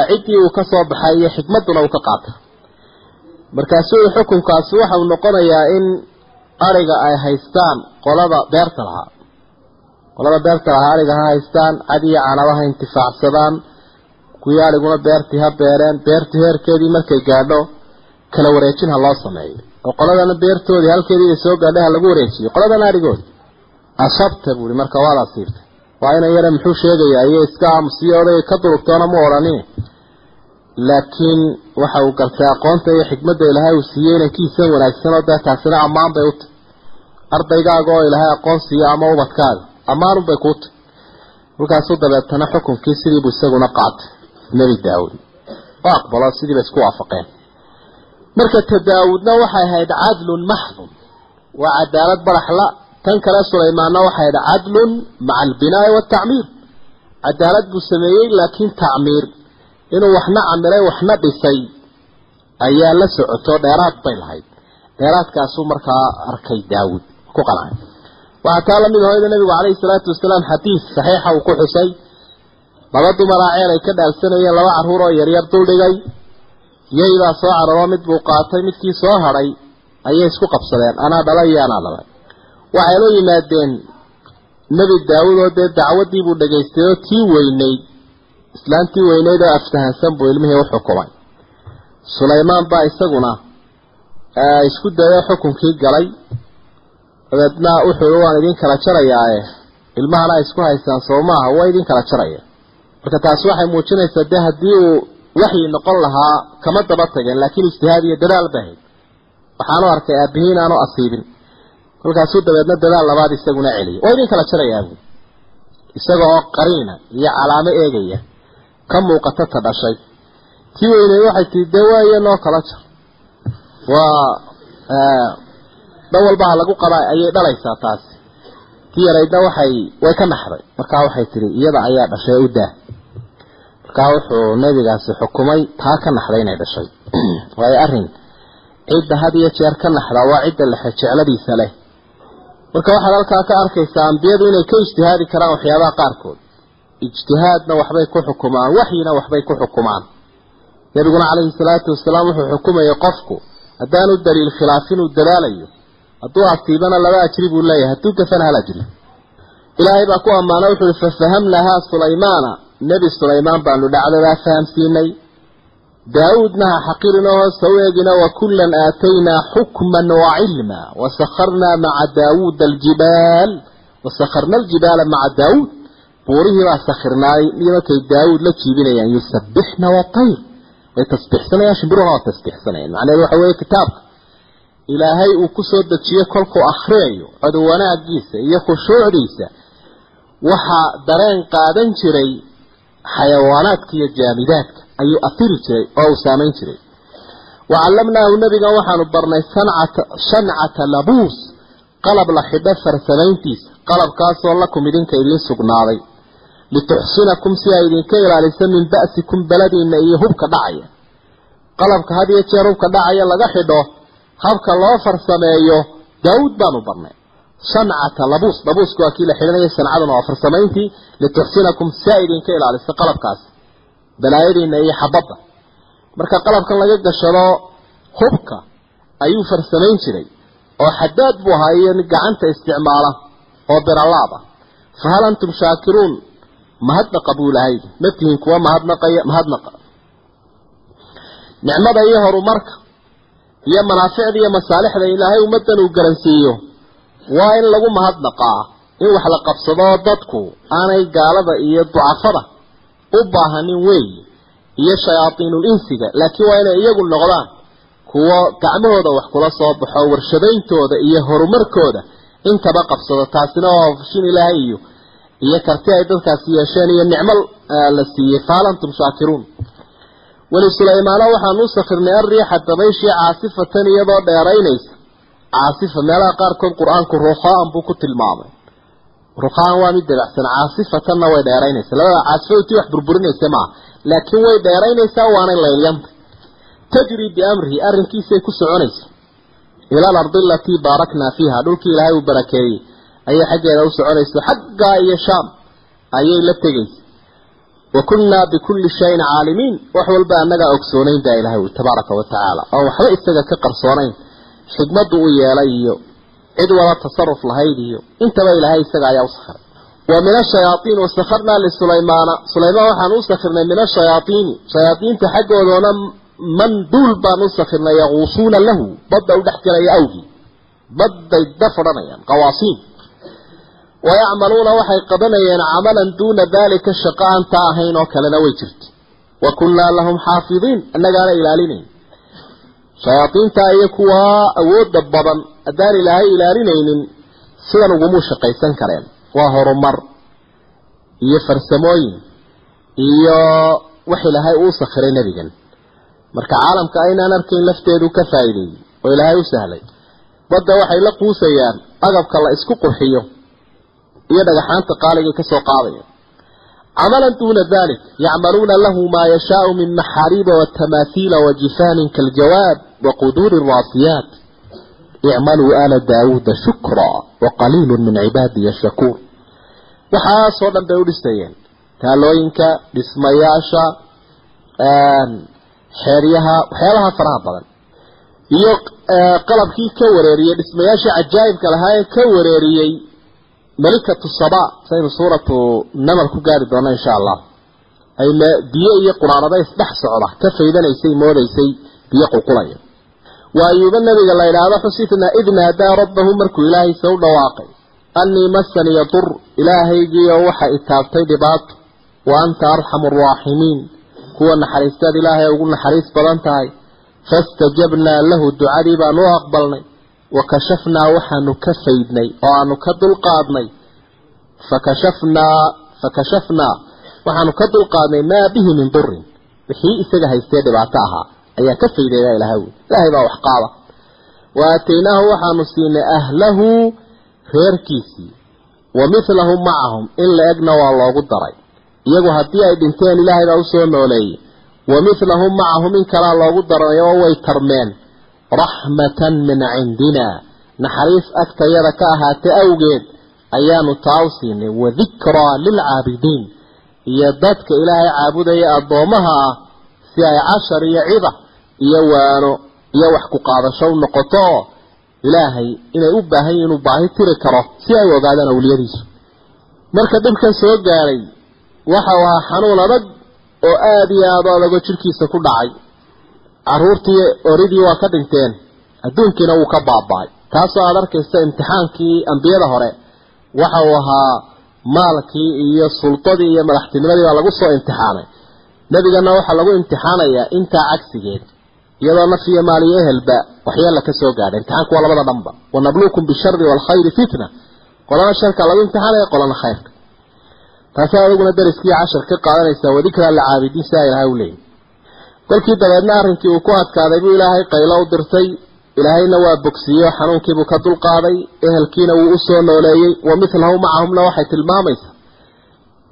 ciddii uu ka soo baxay iyo xikmadduna uu ka qaata markaasuu xukunkaasi waxau noqonayaa in ariga ay haystaan qolada beerta lahaa. Qolada beerta lahaa ariga ha haystaan cad iyo canaba ha intifaacsadaan kuwii ariguna beertii ha beereen beertii heerkeedii markay gaadho kala wareejin ha loo sameeyo. Oo qoladana beertoodii halkeedii inay soo gaadhay ha lagu wareejiyo. Qoladana arigoodi asabta buuhi marka waad asiibtay waa inan yare muxuu sheegayaa iyo iska aamusiyo odayga ka durugtoona mu odhanin laakiin waxa uu gartay aqoonta iyo xikmadda ilaahay uu siiyey inankiisan wanaagsan oo dee taasina ammaan bay u tahy ardaygaaga oo ilaahay aqoon siiyo ama ubadkaaga ammaanunbay kuu tahy markaasuu dabeetana xukunkii sidiibuu isaguna qaatay nebi daawud oo aqbalo sidiiba isku waafaqeen. Marka ta daawudna waxay ahayd cadlun maxdun waa cadaalad baraxla tan kale sulaymaanna waxay ahayd cadlun maca albinaa'i waaltacmiir cadaalad buu sameeyey laakiin tacmiir inuu waxna camiray waxna dhisay ayaa la socoto dheeraad bay lahayd. Dheeraadkaasuu markaa arkay daawud ku qancay waxaa taa la mid ahayda nabigu calayhi salaatu wasalaam xadiis saxiixa uu ku xusay. Laba dumaraa ceel ay ka dhaalsanayeen laba carruur oo yaryar duldhigay yaybaa soo cararoo mid buu qaatay midkii soo hadhay ayay isku qabsadeen. Anaa dhalay iyo anaa dhalay waxay la yimaadeen nebi daawud oo dee dacwaddii buu dhegaystay oo tii weynayd. Islaantii weynayd oo aftahansan buu ilmihii u xukumay. Sulaymaan baa isaguna isku dayo xukunkii galay. Dabeedna wuxuu waan idin kala jarayaae ilmahana ay isku haystaan soo maaha waa idin kala jaraya marka taasi waxay muujinaysaa dee haddii uu waxyi noqon lahaa kama daba tageen laakiin ijtihaad iyo dadaal bahayd waxaanu arkay aabihiin aanu asiibin kolkaasuu dabeedna dadaal labaad isaguna celiyay waa idin kala jarayaabu isaga oo qariina iyo calaamo eegaya ka muuqata ta dhashay. Tii weynay waxay tii dee waaye noo kala jar waa dhan walbaha lagu qabaa ayay dhalaysaa taasi tii yaraydna waxay way ka naxday. Markaa waxay tihi iyada ayaa dhashay u daa. Markaa wuxuu nebigaasi xukumay taa ka naxday inay dhashay. [clears throat] Waayo arrin cidda had iyo jeer ka naxda waa cidda lexe jecladiisa leh marka waxaad halkaa ka arkaysaa ambiyadu inay ka ijtihaadi karaan waxyaabaha qaarkood. Ijtihaadna waxbay ku xukumaan waxyina waxbay ku xukumaan. Nabiguna calayhi salaatu wasalaam wuxuu xukumayay qofku haddaanu daliil khilaafin uu dadaalayo hadduu asiibana laba ajri buu leeyahay hadduu gafana hal ajri. Ilaahay baa ku ammaana wuxu uhi fafahamnahaa sulaymaana nebi sulaymaan baanu dhacdadaa fahamsiinay daawuudna ha xaqirina hoosta u eegina wakullan aataynaa xukman wacilma wasakharnaa maca daawuuda aljibaal wasakharna aljibaala maca daawuud buurihii baa sakhirnaay markay daawuud la jiibinayaan yusabbixna watayr way tasbiixsanayaan shimbiruhuna waa tasbiixsanayaan macnaheedu waxa weeye kitaabka ilaahay uu ku soo dejiye kolkuu akhriyayo cod wanaagiisa iyo khushuucdiisa waxaa dareen qaadan jiray xayawaanaadka iyo jaamidaadka ayuu afiri jiray oo uu saamayn jiray. Wacallamnaahu nebigan waxaanu barnay sancata shancata labuus qalab la xidho farsamayntiisa qalabkaasoo lakum idinka idiin sugnaaday. Lituxsinakum si ay idinka ilaaliso min ba'sikum beladiina iyo hubka dhacaya. Qalabka had iyo jeer hubka dhacaya laga xidho habka loo farsameeyo daawuud baanu barnay. Shancata labuus labuusku waa kii la xidhanaya sancaduna waa farsamayntii. Lituxsinakum si ay idinka ilaaliso qalabkaasi balaayadiina iyo xabadda. Marka qalabkan laga gashado hubka ayuu farsamayn jiray oo xadaad buu ahaa iyo gacanta isticmaala oo biralaab ah. Fahal antum shaakiruun? Mahadnaqa buu lahayd ma tihiin kuwa mahadnaqaya mahadnaqa nicmada iyo horumarka iyo manaaficda iyo masaalixda ilaahay ummaddan uu garansiiyo waa in lagu mahadnaqaa in wax la qabsado dadku aanay gaalada iyo ducafada u baahanin weeye iyo shayaadiinul insiga laakiin waa inay iyagu noqdaan kuwo gacmahooda wax kula soo baxo warshadayntooda iyo horumarkooda intaba qabsado. Taasina waa fushin ilaahay iyo iyo karti ay dadkaasi yeesheen iyo nicmo la siiyey. Fahal antum shaakiruun weli sulaymaana waxaanu u sakirnay arriixa dabayshii caasifatan iyadoo dheeraynaysa. Caasifa meelaha qaarkood qur'aanku rukhaan buu ku tilmaamay rukhaan waa mid dabacsan caasifatanna way dheeraynaysaa. Labada caasifadu tii wax burburinaysa maaha laakiin way dheeraynaysaa waanay laylyanta tajri biamrihi arrinkiisay ku soconaysa ila alardi alatii baaraknaa fiiha dhulkii ilaahay uu barakeeyey ayay xaggeeda u soconaysa xaggaa iyo shaam ayay la tegaysa wa kunnaa bikulli shayin caalimiin wax walba annagaa ogsoonayn baa ilahay ui tabaaraka wa tacaala. Oo waxba isaga ka qarsoonayn xikmaddu u yeelay iyo cid wada tasaruf lahayd iyo intaba ilaahay isaga ayaa u sakhiray wa min ashayaaiin wasakharnaa lisulaymaana sulaymaan waxaan u min ashayaaiini shayaadiinta xaggoodona man duul baan u yaquusuuna lahu. Badda u dhex gelaya awgii. Badday da fadhanayaan qawaasiin. Wayacmaluuna waxay qabanayeen camalan duuna daalika shaqo aan taa ahayn oo kalena way jirta wa kunnaa lahum xaafidiin annagaana ilaalinayn shayaadiinta iyo kuwaa awoodda badan haddaan ilaahay ilaalinaynin sidan ugumuu shaqaysan kareen. Waa horumar iyo farsamooyin iyo wax ilaahay uu sakhiray nebigan. Marka caalamka aynaan arkayn lafteedu ka faa'iideeyey oo ilaahay u sahlay. Badda waxay la quusayaan agabka la isku qurxiyo iyo dhagaxaanta qaaligay ka soo qaadaya camalan duuna dalik yacmaluuna lahu maa yashaau min maxaariiba watamaahiila wajifaanin kaaljawaab waquduuri raasiyaat icmaluu aala daawuuda shukraa waqaliilu min cibaadiya shakuur waxaasoo dhan bay u dhisayeen taalooyinka dhismayaasha xeeryaha waxyaabaha faraha badan iyo qalabkii ka wareeriyey dhismayaashii cajaa'ibka lahaa ee ka wareeriyey malikatu saba saynu suuratu namal ku gaari doona insha allah. Ay biyo iyo quraanada isdhex socda ka faydanaysay moodaysay biyo qulqulaya. Waa ayuuba nabiga la idhaahdo xusifna id naadaa rabbahu markuu ilaahaysa u dhawaaqay. Annii masaniya dur ilaahaygiiyo waxa itaabtay dhibaato. Wa anta arxamu araaximiin kuwa naxariistaad ilaahay ugu naxariis badan tahay. Fastajabnaa lahu ducadii baanu u aqbalnay wa kashafnaa waxaanu ka faydnay oo aanu ka dulqaadnay. Fakashafnaa fakashafnaa waxaanu ka dulqaadnay maa bihi min durin wixii isaga haystee dhibaato ahaa ayaan ka faydayba ilahay wy ilaahay baa wax qaada wa aataynaahu waxaanu siinay ahlahu reerkiisii. Wa midlahum macahum in la egna waa loogu daray. Iyagu haddii ay dhinteen ilaahay baa u soo nooleeyey. Wa midlahum macahum in kalaa loogu daray oo way tarmeen raxmatan min cindina naxariis agtayada ka ahaatay awgeed ayaanu taa u siinay wadikraa lilcaabidiin iyo dadka ilaahay caabudaya addoommaha ah si ay cashar iyo cida iyo waano iyo wax ku qaadasho u noqoto oo ilaahay inay u baahan yihiin inuu baahi tiri karo si ay u ogaadaan awliyadiisu. Marka dhibkan soo gaadhay waxau ahaa xanuun adag oo aada iyo aada adagoo jirkiisa ku dhacay caruurtii oridii waa ka dhinteen. Adduunkiina wuu ka baaba-ay. Taasoo aada arkaysa imtixaankii ambiyada hore. Waxa uu ahaa maalkii iyo sultadii iyo madaxtinimadii baa lagu soo imtixaanay. Nebigana waxaa lagu imtixaanayaa intaa cagsigeed iyadoo naf iyo maal iyo ehelba waxyeella ka soo gaadhay. Imtixaanku waa labada dhanba. Wanabluukum bishari waalkhayri fitna. Qolana sharka lagu imtixaanaya qolana khayrka. Taasaa adiguna dariskii cashar ka qaadanaysaa wadikraa lacaabidiin sidaa ilaahay u leeyay kolkii dabeedna arrinkii uu ku adkaaday buu ilaahay qaylo u dirtay. Ilaahayna waa bogsiiyo xanuunkiibuu ka dulqaaday ehelkiina wuu u soo nooleeyey. Wa midlahu macahumna waxay tilmaamaysaa.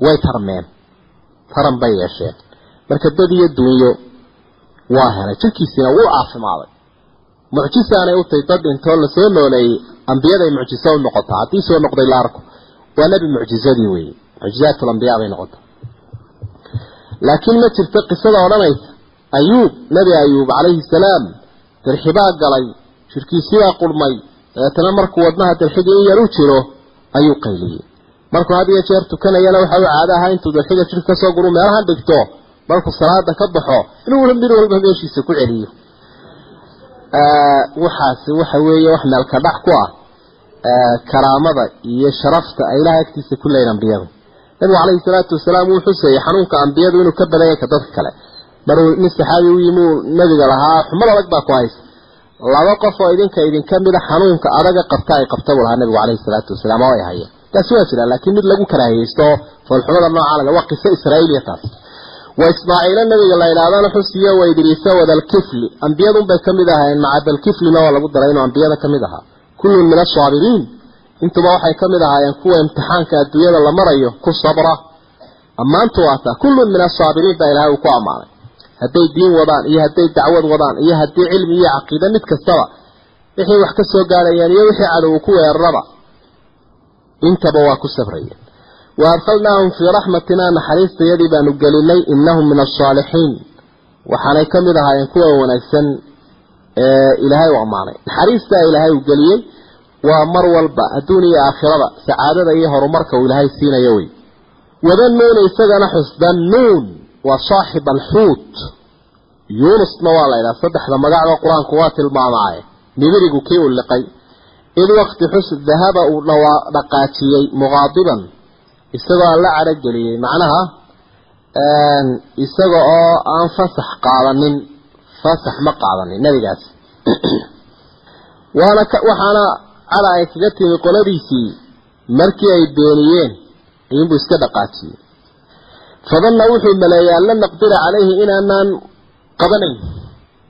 Way tarmeen. Taran bay yeesheen. Marka dad iyo duunyo waa helay. Jirkiisiina wuu caafimaaday mucjisaanay u dad intoo la soo nooleeyey ambiyaday mucjiso u noqotaa. Haddii soo noqday la arko. Waa nebi mucjizadii weeye. Mucjizaadkul ambiyaa bay noqotaa. Laakiin ma jirto qisada odhanaysa ayuub nebi ayuub calayhi salaam dirxibaa galay jirkiisibaa qurmay dabeetana markuu wadnaha dirxigii in yar u jiro ayuu qayliyey. Markuu had iyo jeer tukanayana waxa uu caado ahaa intuu dirxiga jir ka soo guru meelahan dhigto markuu salaada ka baxo inuu mid walba meeshiisa ku celiyo. Waxaasi waxa weeye wax meelka dhac ku ah karaamada iyo sharafta ay ilahay agtiisa ku leeyihiin ambiyadu nabigu calayhi salaatu wasalaam wuu xuseeyey xanuunka ambiyadu inuu ka badan yahay ka dadka kale maruu nin saxaabi u yimi uu nabiga lahaa xumad adag baa ku haysa laba qof oo idinka idinka mida xanuunka adaga qabta ay qabta buu lahaa nabigu calayhi salaatu wasalaam oo ay hayeen. Taasi waa jiraan laakiin mid lagu karaahiyeysto foolxumada nooca laga waa qiso israa'iiliya taas. Wa ismaaciila nabiga la idhahdana xusiyo wa idriisa wadalkifli ambiyadun bay ka mid ahaayeen maca dalkiflina waa lagu daray inuu ambiyada ka ahaa. Kullun min asaabiriin intuba waxay ka ahaayeen kuwa imtixaanka adduunyada la marayo ku sabra. Ammaantu waataa kullun min asaabiriin baa ilahay uu ku ammaanay hadday diin wadaan iyo hadday dacwad wadaan iyo haddii cilmi iyo caqiide mid kastaba wixii wax ka soo gaadhayeen iyo wixii cadow ku weeraraba intaba waa ku sabrayeen. Wa adkhalnaahum fii raxmatinaa naxariistayadii baanu gelinay innahum min asaalixiin waxaanay ka mid ahaayeen kuwa wanaagsan ee ilaahay u ammaanay. Naxariistaa ilaahay uu geliyey waa mar walba adduun iyo aakhirada sacaadada iyo horumarka uu ilaahay siinayo wey wadannuuna isagana xusdannuun waa saaxib alxuut yuunusna waa la ydhaha saddexda magacba qur'aanku waa tilmaamaaye. Nibirigu kii u liqay id wakti xus dahaba uu dhaqaajiyey muqaadiban. Isagoo aan la cadhogeliyey macnaha isaga oo aan fasax qaadanin. Fasax ma qaadanin nebigaas. [clears throat] Waana waxaana cadha ay kaga timi qoladiisii markii ay beeniyeen ayuunbuu iska dhaqaajiyey fadanna wuxuu maleeyay an lan naqdira calayhi inaanaan qabanayn.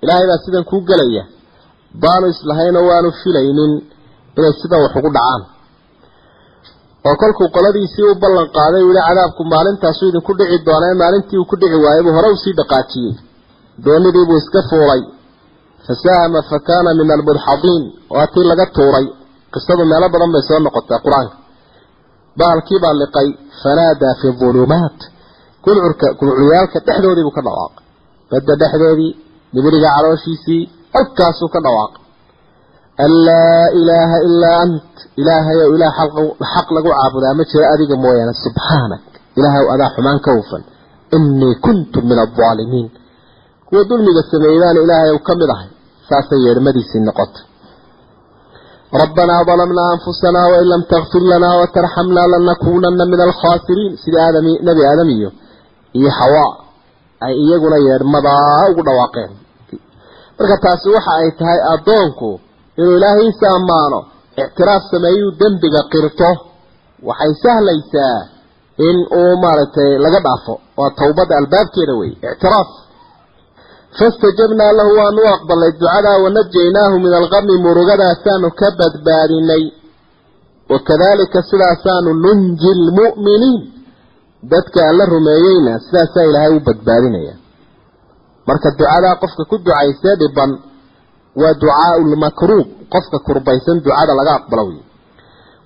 Ilaahay baa sidan kuu gelaya baanu islahaynoo waanu filaynin inay sidan wax ugu dhacaan. Oo kolkuu qoladiisii u ballan qaaday uu yihi cadaabku maalintaasuu idinku dhici doonaa maalintii uu ku dhici waayay buu hore u sii dhaqaajiyey. Doonidiibuu iska fuulay. Fasaahama fa kaana min almudxadiin waa tii laga tuuray. Qisadu meelo badan bay soo noqotay qur'aanka. Bahalkiibaa liqay fanaadaa fi ulumaat gulcurka gulcuryaalka dhexdoodiibuu ka dhawaaqay badda dhexdeedii nibiriga calooshiisii halkaasuu ka dhawaaqay an laa ilaaha ilaa ant ilaahayow ilaah xaq lagu caabudaa ma jiro adiga mooyaane subxaanak ilaahaw adaa xumaan ka hufan. Inii kuntu min aldaalimiin kuwa dulmiga sameeyeybaan ilaahayow ka mid ahay saasay yeedhmadiisii noqotay. Rabbanaa dalamnaa anfusanaa wain lam takfir lanaa watarxamnaa lanakuunana min alkhaasiriin sidii aadami nebi aadam iyo iyo xawaa ay iyaguna yeedhmadaa ugu dhawaaqeen. Marka taasi waxa ay tahay addoonku inuu ilaahiisa ammaano ictiraaf sameeyuu dembiga qirto waxay sahlaysaa in uu maaragtay laga dhaafo. Waa tawbadda albaabkeeda wey ictiraaf. Fastajabnaa lahu waanu aqbalnay ducadaa wanajaynaahu min alqami murugadasaanu ka badbaadinay. Wakadalika sidaasaanu nunji lmu'miniin dadka alla rumeeyeyna sidaasaa ilaahay u badbaadinaya. Marka ducadaa qofka ku ducaysee dhiban waa ducaau lmakruub qofka kurbaysan ducada laga aqbalo wey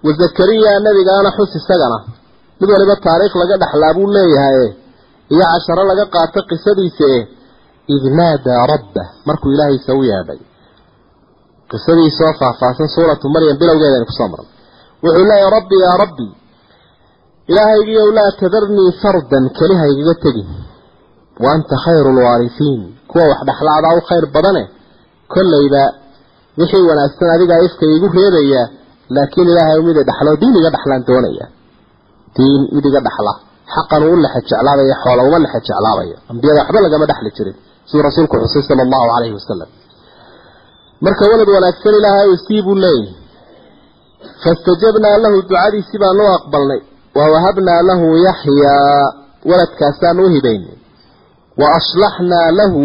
wa zakariya nabigaana xus isagana mid waliba taariikh laga dhexlaa buu leeyahay iyo casharo laga qaato qisadiisa eh id naadaa rabbah markuu ilaahaysa u yeedhay. Qisadiisoo faahfaahsan suuratu maryam bilowgeedaynu ku soo marnay. Wuxuu leeyahay rabbi yaa rabbi ilaahaygiiyow laa tadarnii fardan keli haygaga tegin wa anta khayru lwaarisiin kuwa wax dhexlaadaa u khayr badane kollayba wixii wanaagsan adigaa ifka igu reebaya laakiin ilaahay mid i dhexlo diin iga dhexlaan doonaya diin mid iga dhexla xaqan uu lexe jeclaabaya xoola uma lexe jeclaabayo ambiyada waxba lagama dhexli jirin siduu rasuulku xusay sala allahu calayhi wasalam marka walad wanaagsan ilaahay sii buu leeyahy fastajabnaa lahu ducadiisii baanu aqbalnay wa wahabnaa lahu yaxyaa waladkaasaanu u hibaynay wa aslaxnaa lahu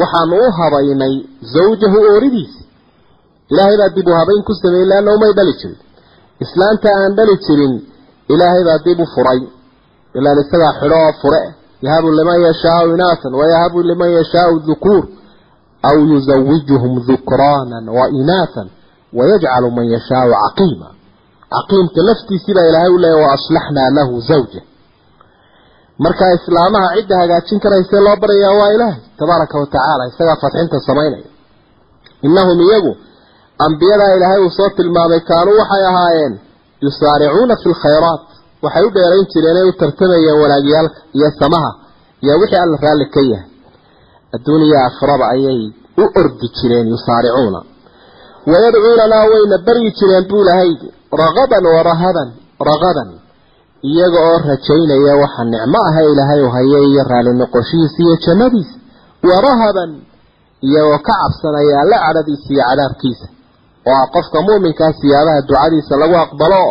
waxaanu u habaynay zawjahu ooridiisi ilaahay baa dib u habayn ku sameeyey leanna umay dhali jirin. Islaanta aan dhali jirin ilaahay baa dib u furay. Ilaan isagaa xidho oo fure. Yahabu liman yashaau inaatan wayahabu liman yashaau dhukuur. Aw yuzawijuhum dhukraanan wa inaatan wayajcalu man yashaau caqiima caqiimka laftiisii baa ilaahay u leeya wa aslaxnaa lahu zawja. Markaa islaamaha cidda hagaajin karaysee loo baryayaa waa ilaahay tabaaraka wa tacaala isagaa fadxinta samaynaya. Innahum iyagu ambiyadaa ilaahay uu soo tilmaamay kaanuu waxay ahaayeen yusaaricuuna fi lkhayraat waxay u dheerayn jireen ay u tartamayeen wanaagyaalka iyo samaha iyo wixii alla raalli ka yahay. Adduuniya aakhiraba ayay u ordi jireen yusaaricuuna. Wayadcuunanaa wayna baryi jireen buu ilahay ragaban wa rahaban ragaban. Iyaga oo rajaynaya waxa nicmo ah ee ilaahay u hayay iyo raalli noqoshihiisa iyo jannadiisa wa rahaban iyagoo ka cabsanaya alla cadhadiisa iyo cadaabkiisa. Oo ah qofka muuminkaa siyaabaha ducadiisa lagu aqbalo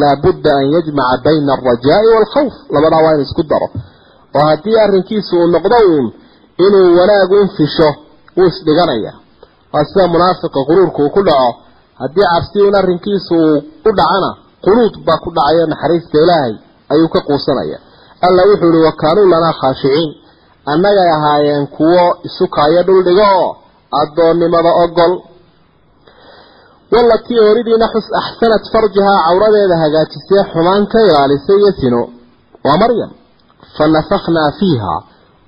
laabudda an yajmaca bayna alrajaa'i waalkhawf. Labadaa waa in isku daro. Oo haddii arrinkiisu uu noqdo uun inuu wanaag un fisho wuu isdhiganaya waa sida munaafiqa quruurka uu ku dhaco haddii cabsi un arrinkiisu uu u dhacana qunuud baa ku dhacayo naxariista ilaahay ayuu ka quusanaya. Alla wuxuu ihi wa kaanuu lanaa khaashiciin annagay ahaayeen kuwo isukaayo dhuldhigo oo addoonnimada ogol walatii horidiina xus axsanat farjahaa cawradeeda hagaajisee xumaan ka ilaalisay iyo sino. Waa maryam fa nafakhnaa fiiha.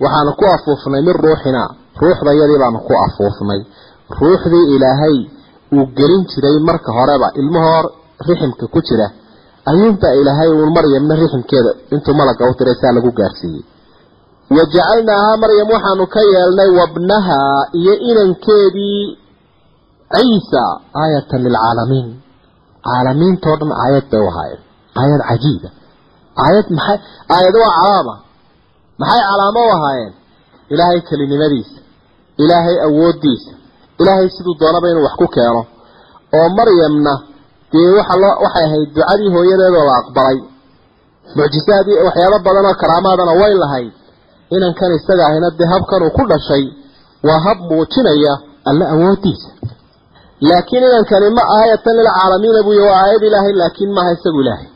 Waxaanu ku afuufnay min ruuxinaa ruuxdayadii baanu ku afuufnay. Ruuxdii ilaahay uu gelin jiray marka horeba ilmahoo riximka ku jira. Ayuunbaa ilaahay uun maryamna riximkeeda intuu malaga u diray saa lagu gaarsiiyey. Wa jacalnaahaa maryam waxaanu ka yeelnay wabnahaa iyo inankeedii ciisa aayatan lilcaalamiin caalamiintoo dhan aayad bay u ahaayeen. Aayad cajiiba aayad maxay aayad waa calaama maxay calaamo u ahaayeen? Ilaahay kelinimadiisa. Ilaahay awooddiisa ilaahay siduu doonaba inuu wax ku keeno. Oo maryamna dee waxa loo waxay ahayd ducadii hooyadeedoo la aqbalay. Mucjisaadii waxyaabo badan oo karaamaadana way lahayd. Inankan isaga ahina dee habkan uu ku dhashay waa hab muujinaya alla awooddiisa. Laakiin inankani ma aayatan lilcaalamiina buu waa aayad ilaahay laakiin maaha isagu ilaahay.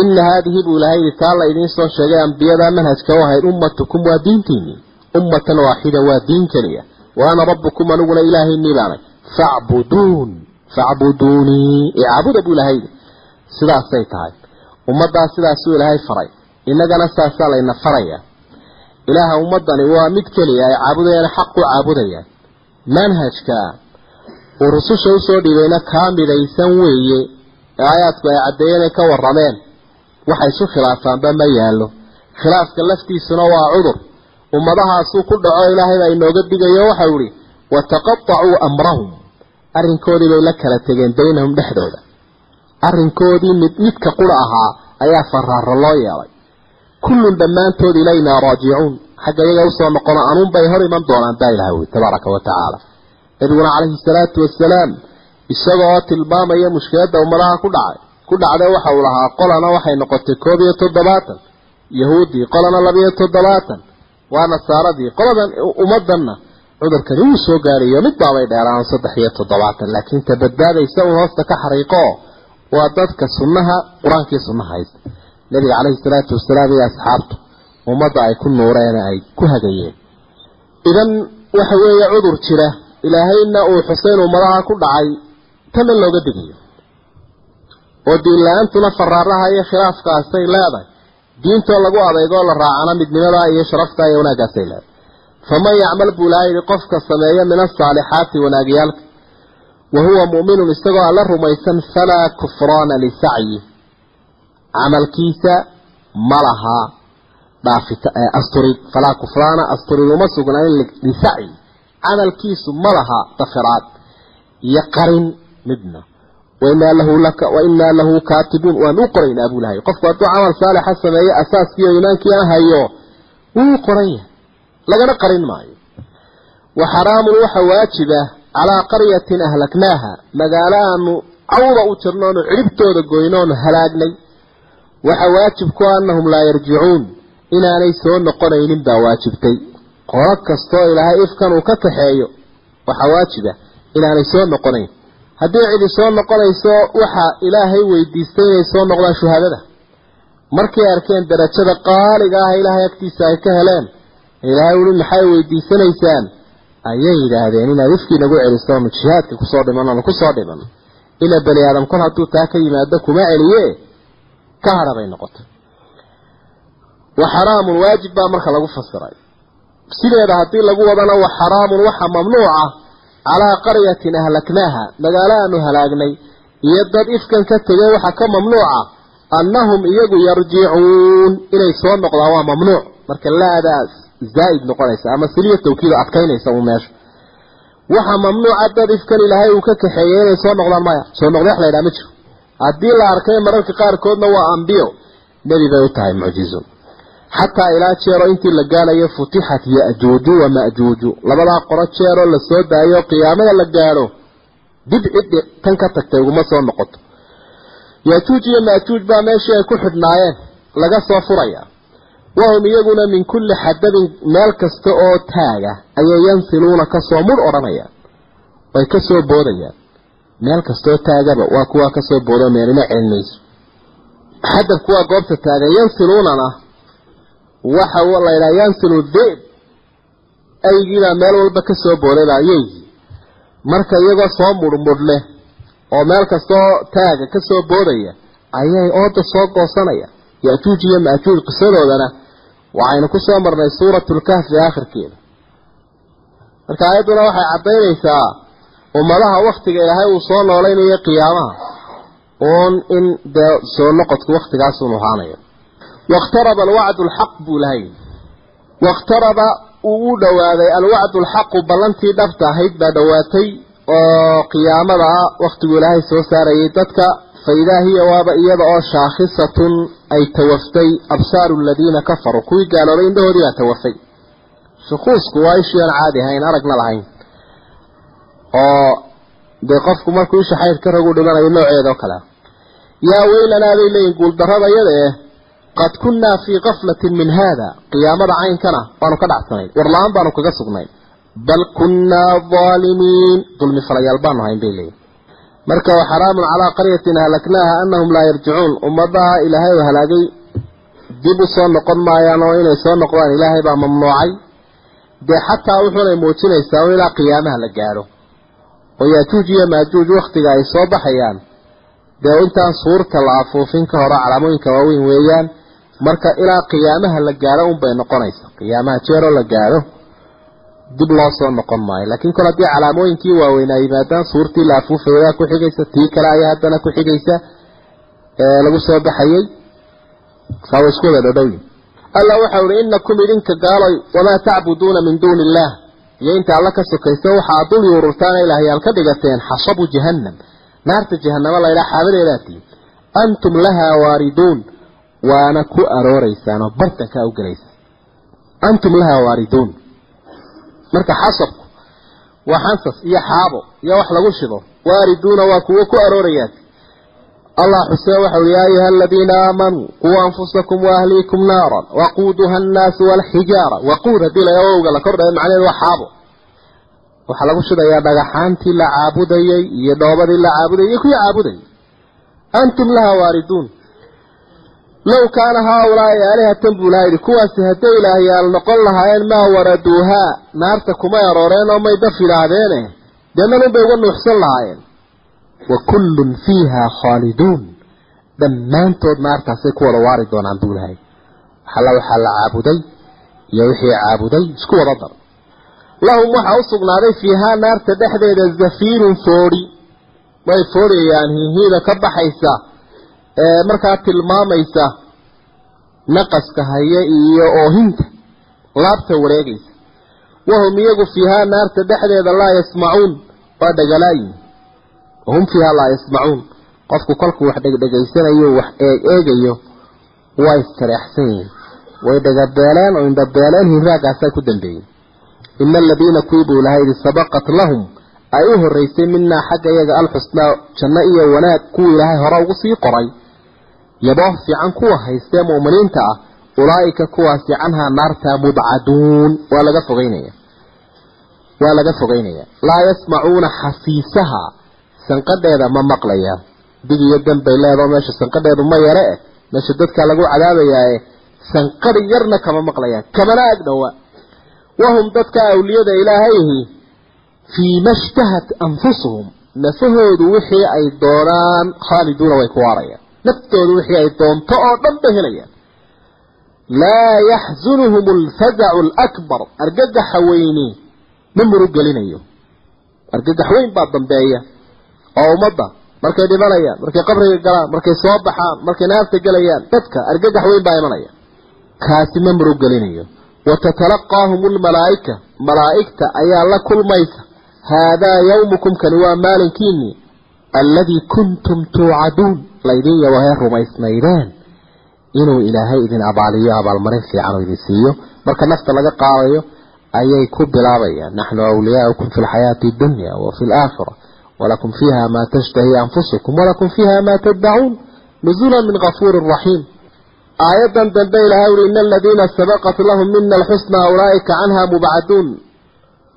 Ina haadihi buu ilahay yidhi taa la idiin soo sheegay ambiyada manhajka u ahayd ummatukum waa diintiinii ummatan waaxida waa diin keliya wa ana rabbukum aniguna ilaahaynii baanay facbuduun facbuduunii icaabuda buu ilahay sidaasay tahay. Ummaddaa sidaasuu ilaahay faray. Innagana saasaa layna faraya. Ilaaha ummadani waa mid keliya ay caabudayaan xaq u caabudayaan manhajka uu rususha u soo dhiibayna kaa midaysan weeye. Ee aayaadku ay caddeeyeen ay ka warrameen. Waxay isu khilaafaanba ma yaallo. Khilaafka laftiisuna waa cudur ummadahaasuu ku dhaco ilaahay baa inooga digayo waxau ihi wataqatacuu amrahum. Arrinkoodii bay la kala tegeen baynahum dhexdooda. Arrinkoodii mid midka qura ahaa ayaa faraaro loo yeelay. Kullun dhammaantood ilaynaa raajicuun xagga iyaga u soo noqono anuunbay hor iman doonaan baa ilaha wi tabaaraka wa tacaala nabiguna calayhi salaatu wasalaam isagoo tilmaamaya mushkiladda ummadaha ku dhacay ku dhacday waxa uu lahaa qolana waxay noqotay koob iyo toddobaatan. Yahuuddii qolana labiyo toddobaatan waa nasaaradii qoladan ummadanna cudurkani wuu soo gaarayo mid baabay dheeraan saddex iyo toddobaatan laakiin ta badbaadaysa uu hoosta ka xariiqo. Waa dadka sunnaha qur'aankii sunnaha haysta nabiga caleyhi salaatu wasalaam iyo asxaabtu ummadda ay ku nuureen ay ku hagayeen. Idan waxa weeye cudur jira ilaahayna uu xuseyn ummadaha ku dhacay tana looga digayo. Oo diin la'aantuna faraaraha iyo khilaafkaasay leedahay diintoo lagu adeygoo la raacana midnimada iyo sharafta iyo wanaaggaasay leedahay faman yacmal buu ilaha yidhi qofka sameeya min asaalixaati wanaagyaalka wa huwa mu'minun isagoo alla rumaysan falaa kufraana lisacyi. Camalkiisa ma lahaa dhaafita asturid falaa kufraana asturid uma sugnaanin lisacyi. Camalkiisu ma laha dafiraad iyo qarin midna wainaa lahu laka wainaa lahu kaatibuun waan u qoraynaa buu lahay qofku hadduu camal saalixa sameeyo asaaskiiyo iimaankiina hayo wuu qoran yahay lagana qarin maayo wa xaraamun waxa waajiba calaa qaryatin ahlaknaaha magaalo aanu cawda u jirnoonu cidhibtooda goynoonu halaagnay waxa waajib ku annahum laa yarjicuun inaanay soo noqonaynin baa waajibtay haddii cidi soo noqonayso waxa ilaahay weydiistay inay soo noqdaan shuhaadada. Markay arkeen darajada qaaliga ah ilaahay agtiisa ay ka heleen ilaahay uli maxay weydiisanaysaan? Ayay yidhaahdeen inaad ifkii nagu celiso onu jihaadka ku soo dhiman onu ku soo dhiman? Ila bani aadam kol hadduu taa ka yimaado kuma celiye? Ka hadha bay noqotay wa xaraamun waajib baa marka lagu fasiray. Sideeda haddii lagu wadana wa xaraamun waxa mamnuuca calaa qaryatin ahlaknaaha magaalo aanu halaagnay iyo dad ifkan ka tegay waxaa ka mamnuuca annahum iyagu yarjicuun inay soo noqdaan waa mamnuuc marka laadaas zaa'id noqonaysa ama siliya tawkiida adkaynaysa uu meesha waxa mamnuuca dad ifkan ilaahay uu ka kaxeeyey inay soo noqdaan maya soo noqda wax la ydhaha ma jiro haddii la arkay mararka qaarkoodna waa ambiyo nebi bay u tahay mucjizo xataa ilaa jeero intii la gaalayo futixat yajuuju wa majuuju. Labadaa qoro jeeroo la soo daayo qiyaamada la gaadho dib ciddi tan ka tagtay uguma soo noqoto. Yajuuj iyo majuuj baa meeshii ay ku xidhnaayeen laga soo furaya. Wahum iyaguna min kulli xadabin meel kasta oo taaga ayay yansiluuna ka soo mudh odhanayaan way ka soo boodayaan. Meel kastaoo taagaba waa kuwaa ka soo boodo meelina celinayso. Xadabku waa goobta taagan yansiluunana waxa la yidhaha yansilu dib aygiibaa meel walba ka soo boodayba ayeygi marka iyagoo soo mudhmudh leh oo meel kastoo taaga ka soo boodaya ayay ooda soo goosanaya. Yajuuj iyo majuuj qisadoodana waxaynu ku soo marnay suuratulkahfi aakhirkeeda. Marka aayadduna waxay caddaynaysaa ummadaha waktiga ilaahay uu soo noolaynayo qiyaamaha. Uun in dee soo noqodku waktigaasuun ahaanayo wakhtaraba alwacdu alxaq buu lahay wakhtaraba uu dhowaaday alwacdu alxaqu ballantii dhabta ahayd baa dhowaatay oo qiyaamada ah wakhtigu ilaahay soo saarayay dadka faidaa hiya waaba iyada oo shaakhisatun ay tawaftay absaaru aladiina kafaruu kuwii gaaloobay indhahoodii baa tawafay shukuusku waa ishii aan caadi ahayn aragna lahayn oo dee qofku markuu isha xayd ka ragu dhimanayo nooceeda oo kale yaa weylanaa bay leeyihiin guuldarrada iyada eh qad kunnaa fii kaflatin min haada qiyaamada caynkana baanu ka dhacsanayn warla-aan baanu kaga sugnayn bal kunnaa daalimiin dulmi falayaal baanu hayn bay leeyihiin marka wa xaraamun calaa qaryatin ahlaknaaha annahum laa yarjicuun ummadaha ilaahay u halaagay dib u soo noqon maayaan oo inay soo noqdaan ilaahay baa mamnuucay dee xataa wuxuunay muujinaysaa oo ilaa qiyaamaha la gaadho oo yaajuuj iyo maajuuj wakhtiga ay soo baxayaan dee intaan suurta la afuufin ka hore calaamooyinka waaweyn weeyaan marka ilaa qiyaamaha la gaaro unbay noqonaysa qiyaamaha jeeroo la gaaro dib loo soo noqon maayo. Laakiin kol haddii calaamooyinkii waaweynaa yimaadaan suurtii la afuufaydaa ku xigaysa tii kale ayaa haddana ku xigaysa ee lagu soo baxayay saa isku wada dhadhowyin alla waxa uhi inakum idinka gaaloy wamaa tacbuduuna min duuni illaah. Iyo inta alla ka sokaysa waxaa dul yuururtaana ilaahyaal ka dhigateen xasabu jahannam. Naarta jahanamo laydhaa xaabadeedaa tiin antum lahaa waariduun waana ku arooreysaan oo bartankaa u gelaysa. Antum lahaa waariduun. Marka xasabku waa xansas iyo xaabo iyo wax lagu shido waariduuna waa kuwo ku aroorayaan. Allah xuseen waxa ui yaa ayuha aladiina aamanuu quu anfusakum waahliikum naaran waquuduha annaasu walxijaara waquud haddii la awowga la kordhayo macnaheedu waa xaabo. Waxaa lagu shidayaa dhagaxaantii la caabudayey iyo dhoobadii la caabudayay iyo kuwii caabudayay. Antum laha waariduun low kaana haaulaai aalihatan buu laha yidhi kuwaasi hadday ilaahyaal noqon lahaayeen maa waraduuhaa naarta kumay arooreen oo may daf yidhaahdeene dee manunbay uga nuuxsan lahaayeen wa kullun fiiha khaaliduun dhammaantood naartaasay ku wada waari doonaan buu lahay waxalla waxaa la caabuday iyo wixii caabuday isku wada dar lahum waxaa u sugnaaday fiihaa naarta dhexdeeda zafiirun foodhi way foodhayaan hihiida ka baxaysa ee markaa tilmaamaysa naqaska haya iyo oohinta laabta wareegaysa. Wahum iyagu fiihaa naarta dhexdeeda laa yasmacuun waa dhagalaayin wahum fiihaa laa yasmacuun qofku kolkuu wax dhegdhegaysanayo wax eeg eegayo waa istareexsan yihiin way dhagabeeleen oo indhabeeleen hinraagaasa ku dambeeyey ina aladiina kuwii buu ilahay yidhi sabaqat lahum ay u horeysay minaa xagga iyaga alxusnaa janno iyo wanaag kuwii ilaahay hore ugu sii qoray yabooh fiican kuwa haystee mu'miniinta ah ulaa'ika kuwaasi canhaa naartaa mubcaduun waa laga fogeynaya. Waa laga fogeynaya. Laa yasmacuuna xasiisaha sanqadheeda ma maqlayaan dig iyo dan bay leedao meesha sanqadheedu ma yare. Eh meesha dadkaa lagu cadaabayaae sanqadhi yarna kama maqlayaan kamana ag dhowa wahum dadka awliyada ilaahayihi fii ma shtahat anfusuhum. Nafahoodu wixii ay doonaan khaaliduuna way ku waarayaan naftoodu wixii ay doonto oo dhan bay helayaan. Laa yaxzunuhum alfazacu alakbar. Argagaxa weyni ma murugelinayo argagax weyn baa dambeeya. Oo ummadda. Markay dhimanayaan markay qabriga galaan markay soo baxaan markay naarta gelayaan dadka argagax weyn baa imanaya. Kaasi ma murugelinayo watatalaqaahum almalaa'ika. Malaa'igta ayaa la kulmaysa. Haadaa yawmukum kani waa maalinkiinii alladii kuntum tuucaduun laydin yawahay rumaysnaydeen inuu ilaahay idin abaaliyo abaalmarin fiican oo idin siiyo. Marka nafta laga qaadayo ayay ku bilaabayaan. Naxnu awliyaaukum fi lxayaati dunya wa fi laakhira walakum fiiha maa tashtahi anfusukum walakum fiiha maa taddacuun nuzula min gafuurin raxiim aayadan dambe ilahay uri ina aladiina sabaqat lahum mina alxusnaa ulaa'ika canha mubcaduun.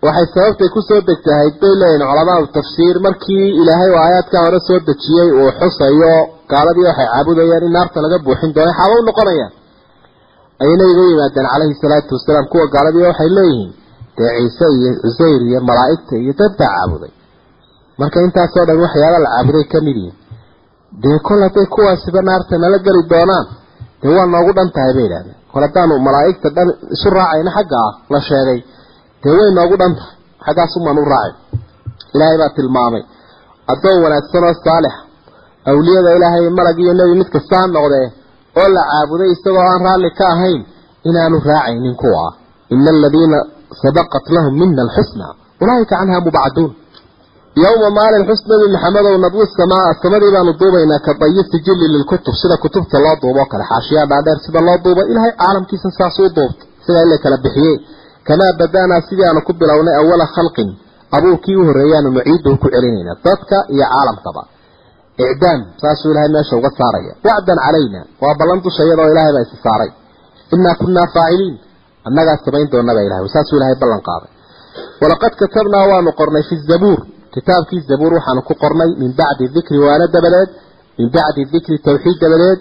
Waxay sababtay ku soo degtahayd bay leeyihiin culamaau tafsiir. Markii ilaahay oo aayaadkaa hore soo dejiyey uu xusayo gaaladii waxay caabudayaan in naarta laga buuxin doono xaaba u noqonayaan. Ayay nabiga u yimaadeen calayhi salaatu wasalaam kuwa gaaladii waxay leeyihiin dee ciise iyo cusayr iyo malaa'igta iyo dad baa caabuday. Marka intaasoo dhan waxyaaba la caabuday ka mid yihiin dee kol hadday kuwaasiba naarta nala geli doonaan dee waa noogu dhan tahay bay idhahdeen kol haddaanu malaa'igta dhan isu raacayna xagga ah la sheegay dee way noogu dhan tahay xaggaasumaan u raacay. Ilaahay baa tilmaamay addoon wanaagsan oo saalix awliyada ilaahay malag iyo nebi mid kasta ha noqdee oo la caabuday isagoo aan raalli ka ahayn inaanu raacaynin kuwa. Ina aladiina sabaqat lahum mina alxusna ulaa'ika canha mubcaduun yowma maalin xus nabi maxamedow nadwi samaa samadii baanu duubaynaa ka dayi sijili lilkutub sida kutubta loo duubo kale. Xaashiyaa dhaadheer sida loo duubo ilaahay caalamkiisa saasuu duubta sidaa in la kala bixiyey. Kamaa badaanaa sidii aanu ku bilownay awala khalqin abuurkii u horreeyaanu nuciiduhu ku celinayna dadka iyo caalamkaba icdaam saasuu ilahay meesha uga saaraya. Wacdan calayna waa ballan dusha iyadoo ilaahay baa isi saaray. Innaa kunnaa faaciliin annagaa samayn doonaba ilahay saasuu ilahay ballan qaaday. Walaqad katabnaa waanu qornay fi zabuur. Kitaabkii zabuur waxaanu ku qornay min bacdi dikri waana dabadeed min bacdi dikri tawxiid dabadeed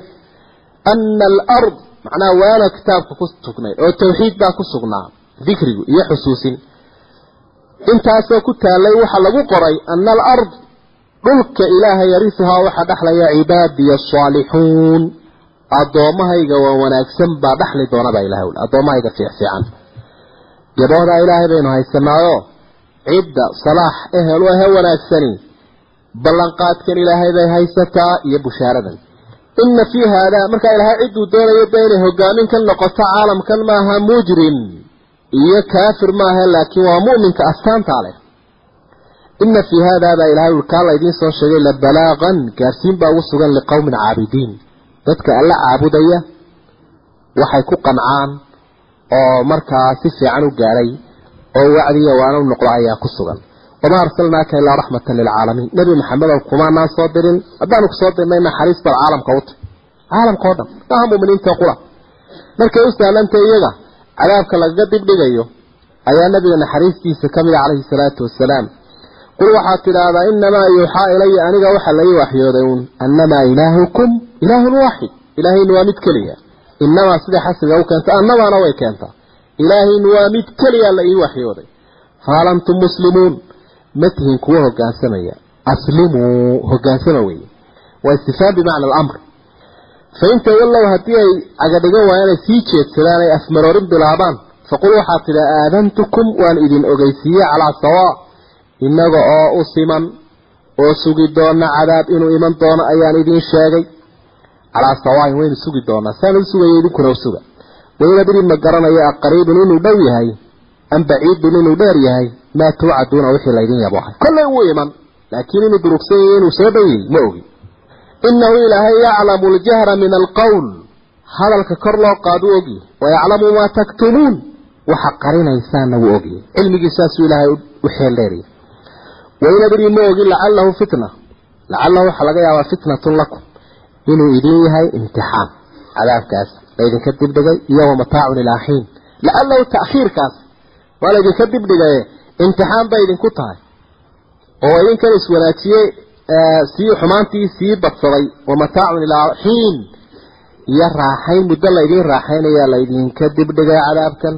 ana alard macnaha waana kitaabka ku sugnay oo tawxiid baa ku sugnaa dikrigu iyo xusuusin dhulka ilaahay yarisuhaa waxaa dhexlaya cibaadiya asaalixuun addoommahayga waa wanaagsan baa dhaxli doona baa ilahay uli addoommahayga fiicfiican yaboohdaa ilaahay baynu haysanaayo cidda salaax ehel u ahe wanaagsani. Ballanqaadkan ilaahay bay haysataa iyo bushaaradan. Ina fii haadaa markaa ilaahay cidduu doonayo de inay hogaamin ka noqoto caalamkan maaha mujrim iyo kaafir maaha laakiin waa mu'minka astaantaa leh ina fii haadaa baa ilahay ui kaa laydiin soo sheegay la balaaqan gaarsiin baa ugu sugan liqowmin caabidiin. Dadka alla caabudaya waxay ku qancaan oo markaa si fiican u gaadhay oo wacdiya waana u noqdo ayaa ku sugan. Wamaa arsalnaaka ilaa raxmatan lilcaalamiin nebi maxamedow kumaanaan soo dirin. Haddaanu ku soo dirnay naxariis bal caalamka u tahy caalamka o dhan maaha muminiinta qura. Markay u sahlantay iyaga cadaabka lagaga dibdhigayo ayaa nabiga naxariistiisa ka mida calayhi salaatu wasalaam qul waxaad tidhaahdaa inamaa yuuxaa ilaya aniga waxa la ii waxyooday uun annamaa ilaahukum ilaahun waaxid ilaahaynu waa mid keliya inamaa sida xasiga u keenta annadaana way keentaa ilaahaynu waa mid keliya la ii waxyooday fahal antum muslimuun ma tihin kuwa hogaansamaya aslimuu hogaansama weye waa istifhaam bimacna alamr fain tawallow haddii ay cagadhigan waayaan ay sii jeedsadaan ay afmaroorin bilaabaan faqul waxaad tidhi aadantukum waan idin ogeysiiyey calaa sawaa innaga oo u siman oo sugi doona cadaab inuu iman doono ayaan idiin sheegay. Calaa sawaain waynu sugi doonaa saan u sugaya idinkuna u suga. Adri ma garanayo aqariibun inuu dhow yahay am baciidun inuu dheer yahay. Maa tuucaduuna wixii laydin yabohay kollay wuu iman laakiin inuu durugsan yahay inuu soo dhow ma ogi. Inahu ilaahay yaclamu aljahra min alqowl hadalka kor loo qaadu ogyahy wayaclamu maa taktumuun waxa qarinaysaana wuu ogyahay cilmigiisaasuu ilaahay u xeeldheeriya wain adri ma ogin lacalahu fitna. Lacalahu waxaa laga yaabaa fitnatun lakum. Inuu idin yahay imtixaan. Cadaabkaas laydinka dibdhigay iyo wamataacun ilaa xiin lacalahu ta'khiirkaas waa laydinka dibdhigaye. Imtixaan bay idinku tahay. Oo idinkan iswanaajiyey sii xumaantii sii badsaday. Wamataacun ilaa xiin iyo raaxayn muddo laydin raaxaynaya laydinka dibdhigay cadaabkan